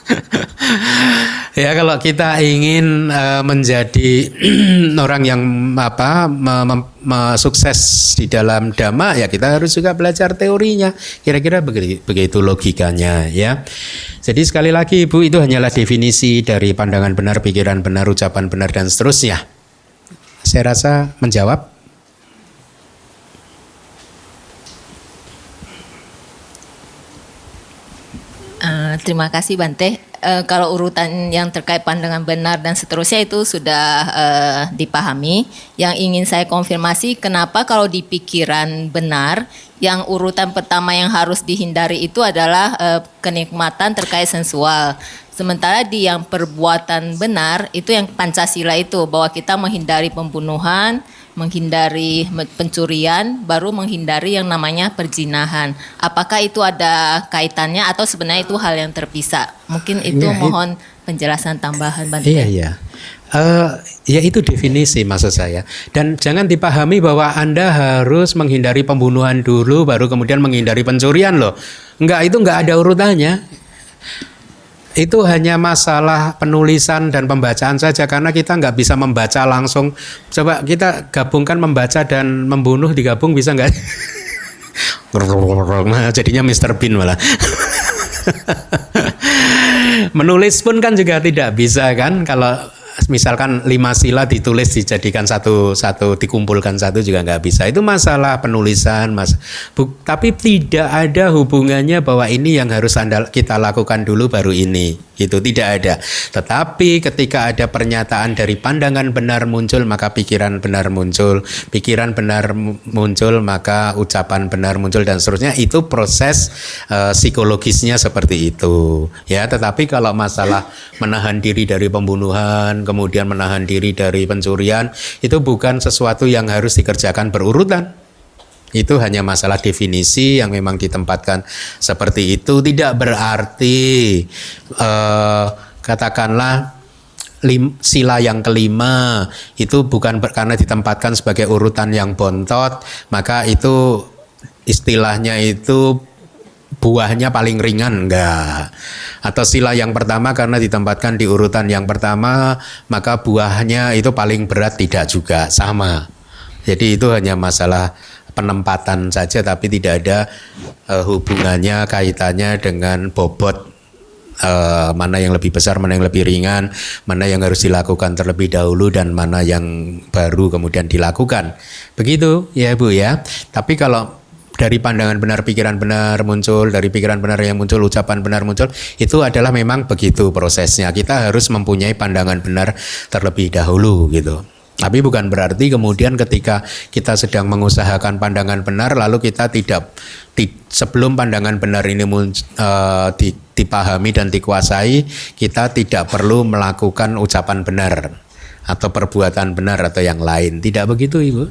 ya kalau kita ingin uh, menjadi orang yang apa me, me, me, sukses di dalam dhamma ya kita harus juga belajar teorinya. Kira-kira begitu, begitu logikanya ya. Jadi sekali lagi ibu itu hanyalah definisi dari pandangan benar pikiran benar ucapan benar dan seterusnya. Saya rasa menjawab terima kasih Bante. Uh, kalau urutan yang terkait pandangan benar dan seterusnya itu sudah uh, dipahami. Yang ingin saya konfirmasi, kenapa kalau di pikiran benar, yang urutan pertama yang harus dihindari itu adalah uh, kenikmatan terkait sensual. Sementara di yang perbuatan benar itu yang Pancasila itu bahwa kita menghindari pembunuhan, menghindari pencurian, baru menghindari yang namanya perjinahan. Apakah itu ada kaitannya atau sebenarnya itu hal yang terpisah? Mungkin itu ya, mohon penjelasan tambahan Bante. Iya, iya. Uh, ya itu definisi maksud saya. Dan jangan dipahami bahwa Anda harus menghindari pembunuhan dulu baru kemudian menghindari pencurian loh. Enggak, itu enggak ada urutannya itu hanya masalah penulisan dan pembacaan saja karena kita nggak bisa membaca langsung. Coba kita gabungkan membaca dan membunuh digabung bisa nggak? Jadinya Mr. Bean malah. Menulis pun kan juga tidak bisa kan kalau misalkan lima sila ditulis dijadikan satu satu dikumpulkan satu juga nggak bisa. Itu masalah penulisan mas. Bu, tapi tidak ada hubungannya bahwa ini yang harus anda kita lakukan dulu baru ini. Gitu tidak ada. Tetapi ketika ada pernyataan dari pandangan benar muncul maka pikiran benar muncul. Pikiran benar muncul maka ucapan benar muncul dan seterusnya. Itu proses uh, psikologisnya seperti itu. Ya tetapi kalau masalah menahan diri dari pembunuhan kemudian menahan diri dari pencurian itu bukan sesuatu yang harus dikerjakan berurutan. Itu hanya masalah definisi yang memang ditempatkan seperti itu. Tidak berarti eh, katakanlah lim, sila yang kelima itu bukan karena ditempatkan sebagai urutan yang bontot maka itu istilahnya itu buahnya paling ringan enggak atau sila yang pertama karena ditempatkan di urutan yang pertama maka buahnya itu paling berat tidak juga sama jadi itu hanya masalah penempatan saja tapi tidak ada uh, hubungannya kaitannya dengan bobot uh, mana yang lebih besar, mana yang lebih ringan, mana yang harus dilakukan terlebih dahulu dan mana yang baru kemudian dilakukan. Begitu ya Bu ya. Tapi kalau dari pandangan benar, pikiran benar muncul, dari pikiran benar yang muncul, ucapan benar muncul, itu adalah memang begitu prosesnya. Kita harus mempunyai pandangan benar terlebih dahulu gitu. Tapi bukan berarti kemudian ketika kita sedang mengusahakan pandangan benar lalu kita tidak di, sebelum pandangan benar ini uh, di, dipahami dan dikuasai kita tidak perlu melakukan ucapan benar atau perbuatan benar atau yang lain. Tidak begitu Ibu?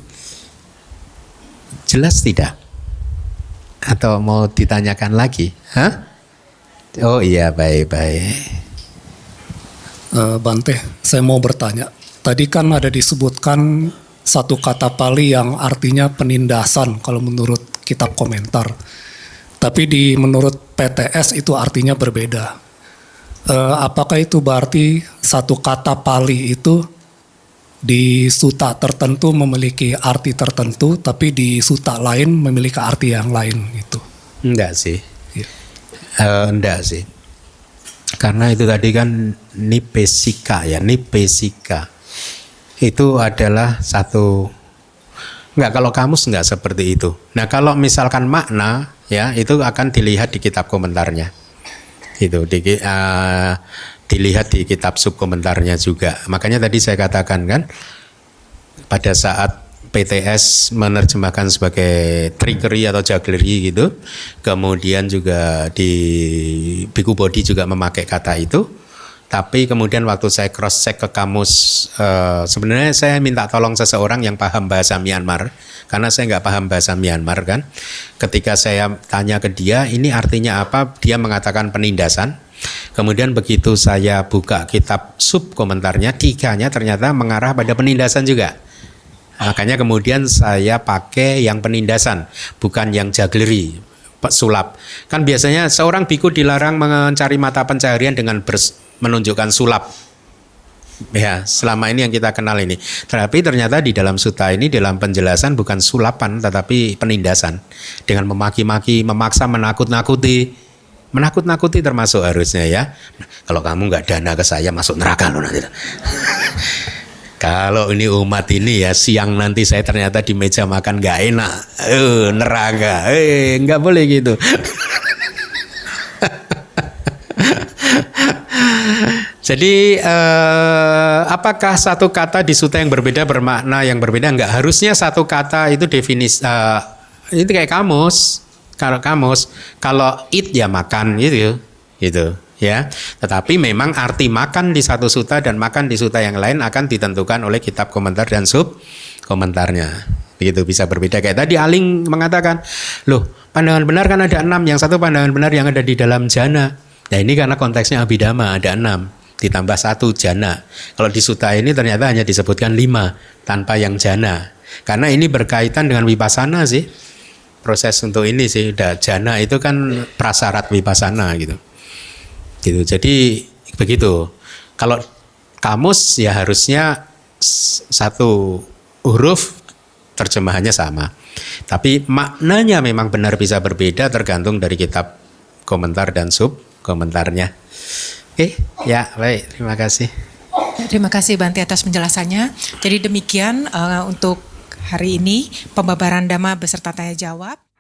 Jelas tidak? Atau mau ditanyakan lagi? Hah? Oh iya baik-baik. Uh, Bante, saya mau bertanya Tadi kan ada disebutkan satu kata Pali yang artinya penindasan kalau menurut kitab komentar. Tapi di menurut PTS itu artinya berbeda. E, apakah itu berarti satu kata Pali itu di suta tertentu memiliki arti tertentu, tapi di suta lain memiliki arti yang lain gitu? Enggak sih. Ya. Uh, enggak sih. Karena itu tadi kan nipesika ya, nipesika itu adalah satu Enggak, kalau kamus enggak seperti itu. Nah, kalau misalkan makna ya itu akan dilihat di kitab komentarnya. Itu di, uh, dilihat di kitab subkomentarnya juga. Makanya tadi saya katakan kan pada saat PTS menerjemahkan sebagai trickery atau jugglery gitu. Kemudian juga di Biku Body juga memakai kata itu tapi kemudian waktu saya cross check ke kamus uh, sebenarnya saya minta tolong seseorang yang paham bahasa Myanmar karena saya nggak paham bahasa Myanmar kan ketika saya tanya ke dia ini artinya apa dia mengatakan penindasan kemudian begitu saya buka kitab sub komentarnya tiganya ternyata mengarah pada penindasan juga makanya kemudian saya pakai yang penindasan bukan yang jagleri sulap kan biasanya seorang biku dilarang mencari mata pencaharian dengan menunjukkan sulap. Ya, selama ini yang kita kenal ini. Tapi ternyata di dalam suta ini dalam penjelasan bukan sulapan tetapi penindasan dengan memaki-maki, memaksa menakut-nakuti. Menakut-nakuti termasuk harusnya ya. Kalau kamu nggak dana ke saya masuk neraka loh nanti. Kalau ini umat ini ya siang nanti saya ternyata di meja makan nggak enak, eh neraka, eh nggak boleh gitu. Jadi eh, apakah satu kata di suta yang berbeda bermakna yang berbeda? Enggak. Harusnya satu kata itu definis eh, itu kayak kamus. Kalau kamus, kalau eat ya makan gitu, gitu ya. Tetapi memang arti makan di satu suta dan makan di suta yang lain akan ditentukan oleh kitab komentar dan sub komentarnya. Begitu bisa berbeda. Kayak tadi Aling mengatakan, loh pandangan benar kan ada enam, yang satu pandangan benar yang ada di dalam jana. Nah ini karena konteksnya abidama ada enam ditambah satu jana. Kalau di suta ini ternyata hanya disebutkan lima tanpa yang jana. Karena ini berkaitan dengan wipasana sih. Proses untuk ini sih, udah jana itu kan prasyarat wipasana gitu. Gitu. Jadi begitu. Kalau kamus ya harusnya satu huruf terjemahannya sama. Tapi maknanya memang benar bisa berbeda tergantung dari kitab komentar dan sub komentarnya. Oke, ya baik, terima kasih. Terima kasih Bante atas penjelasannya. Jadi demikian eh, untuk hari ini pembabaran Dhamma beserta tanya jawab.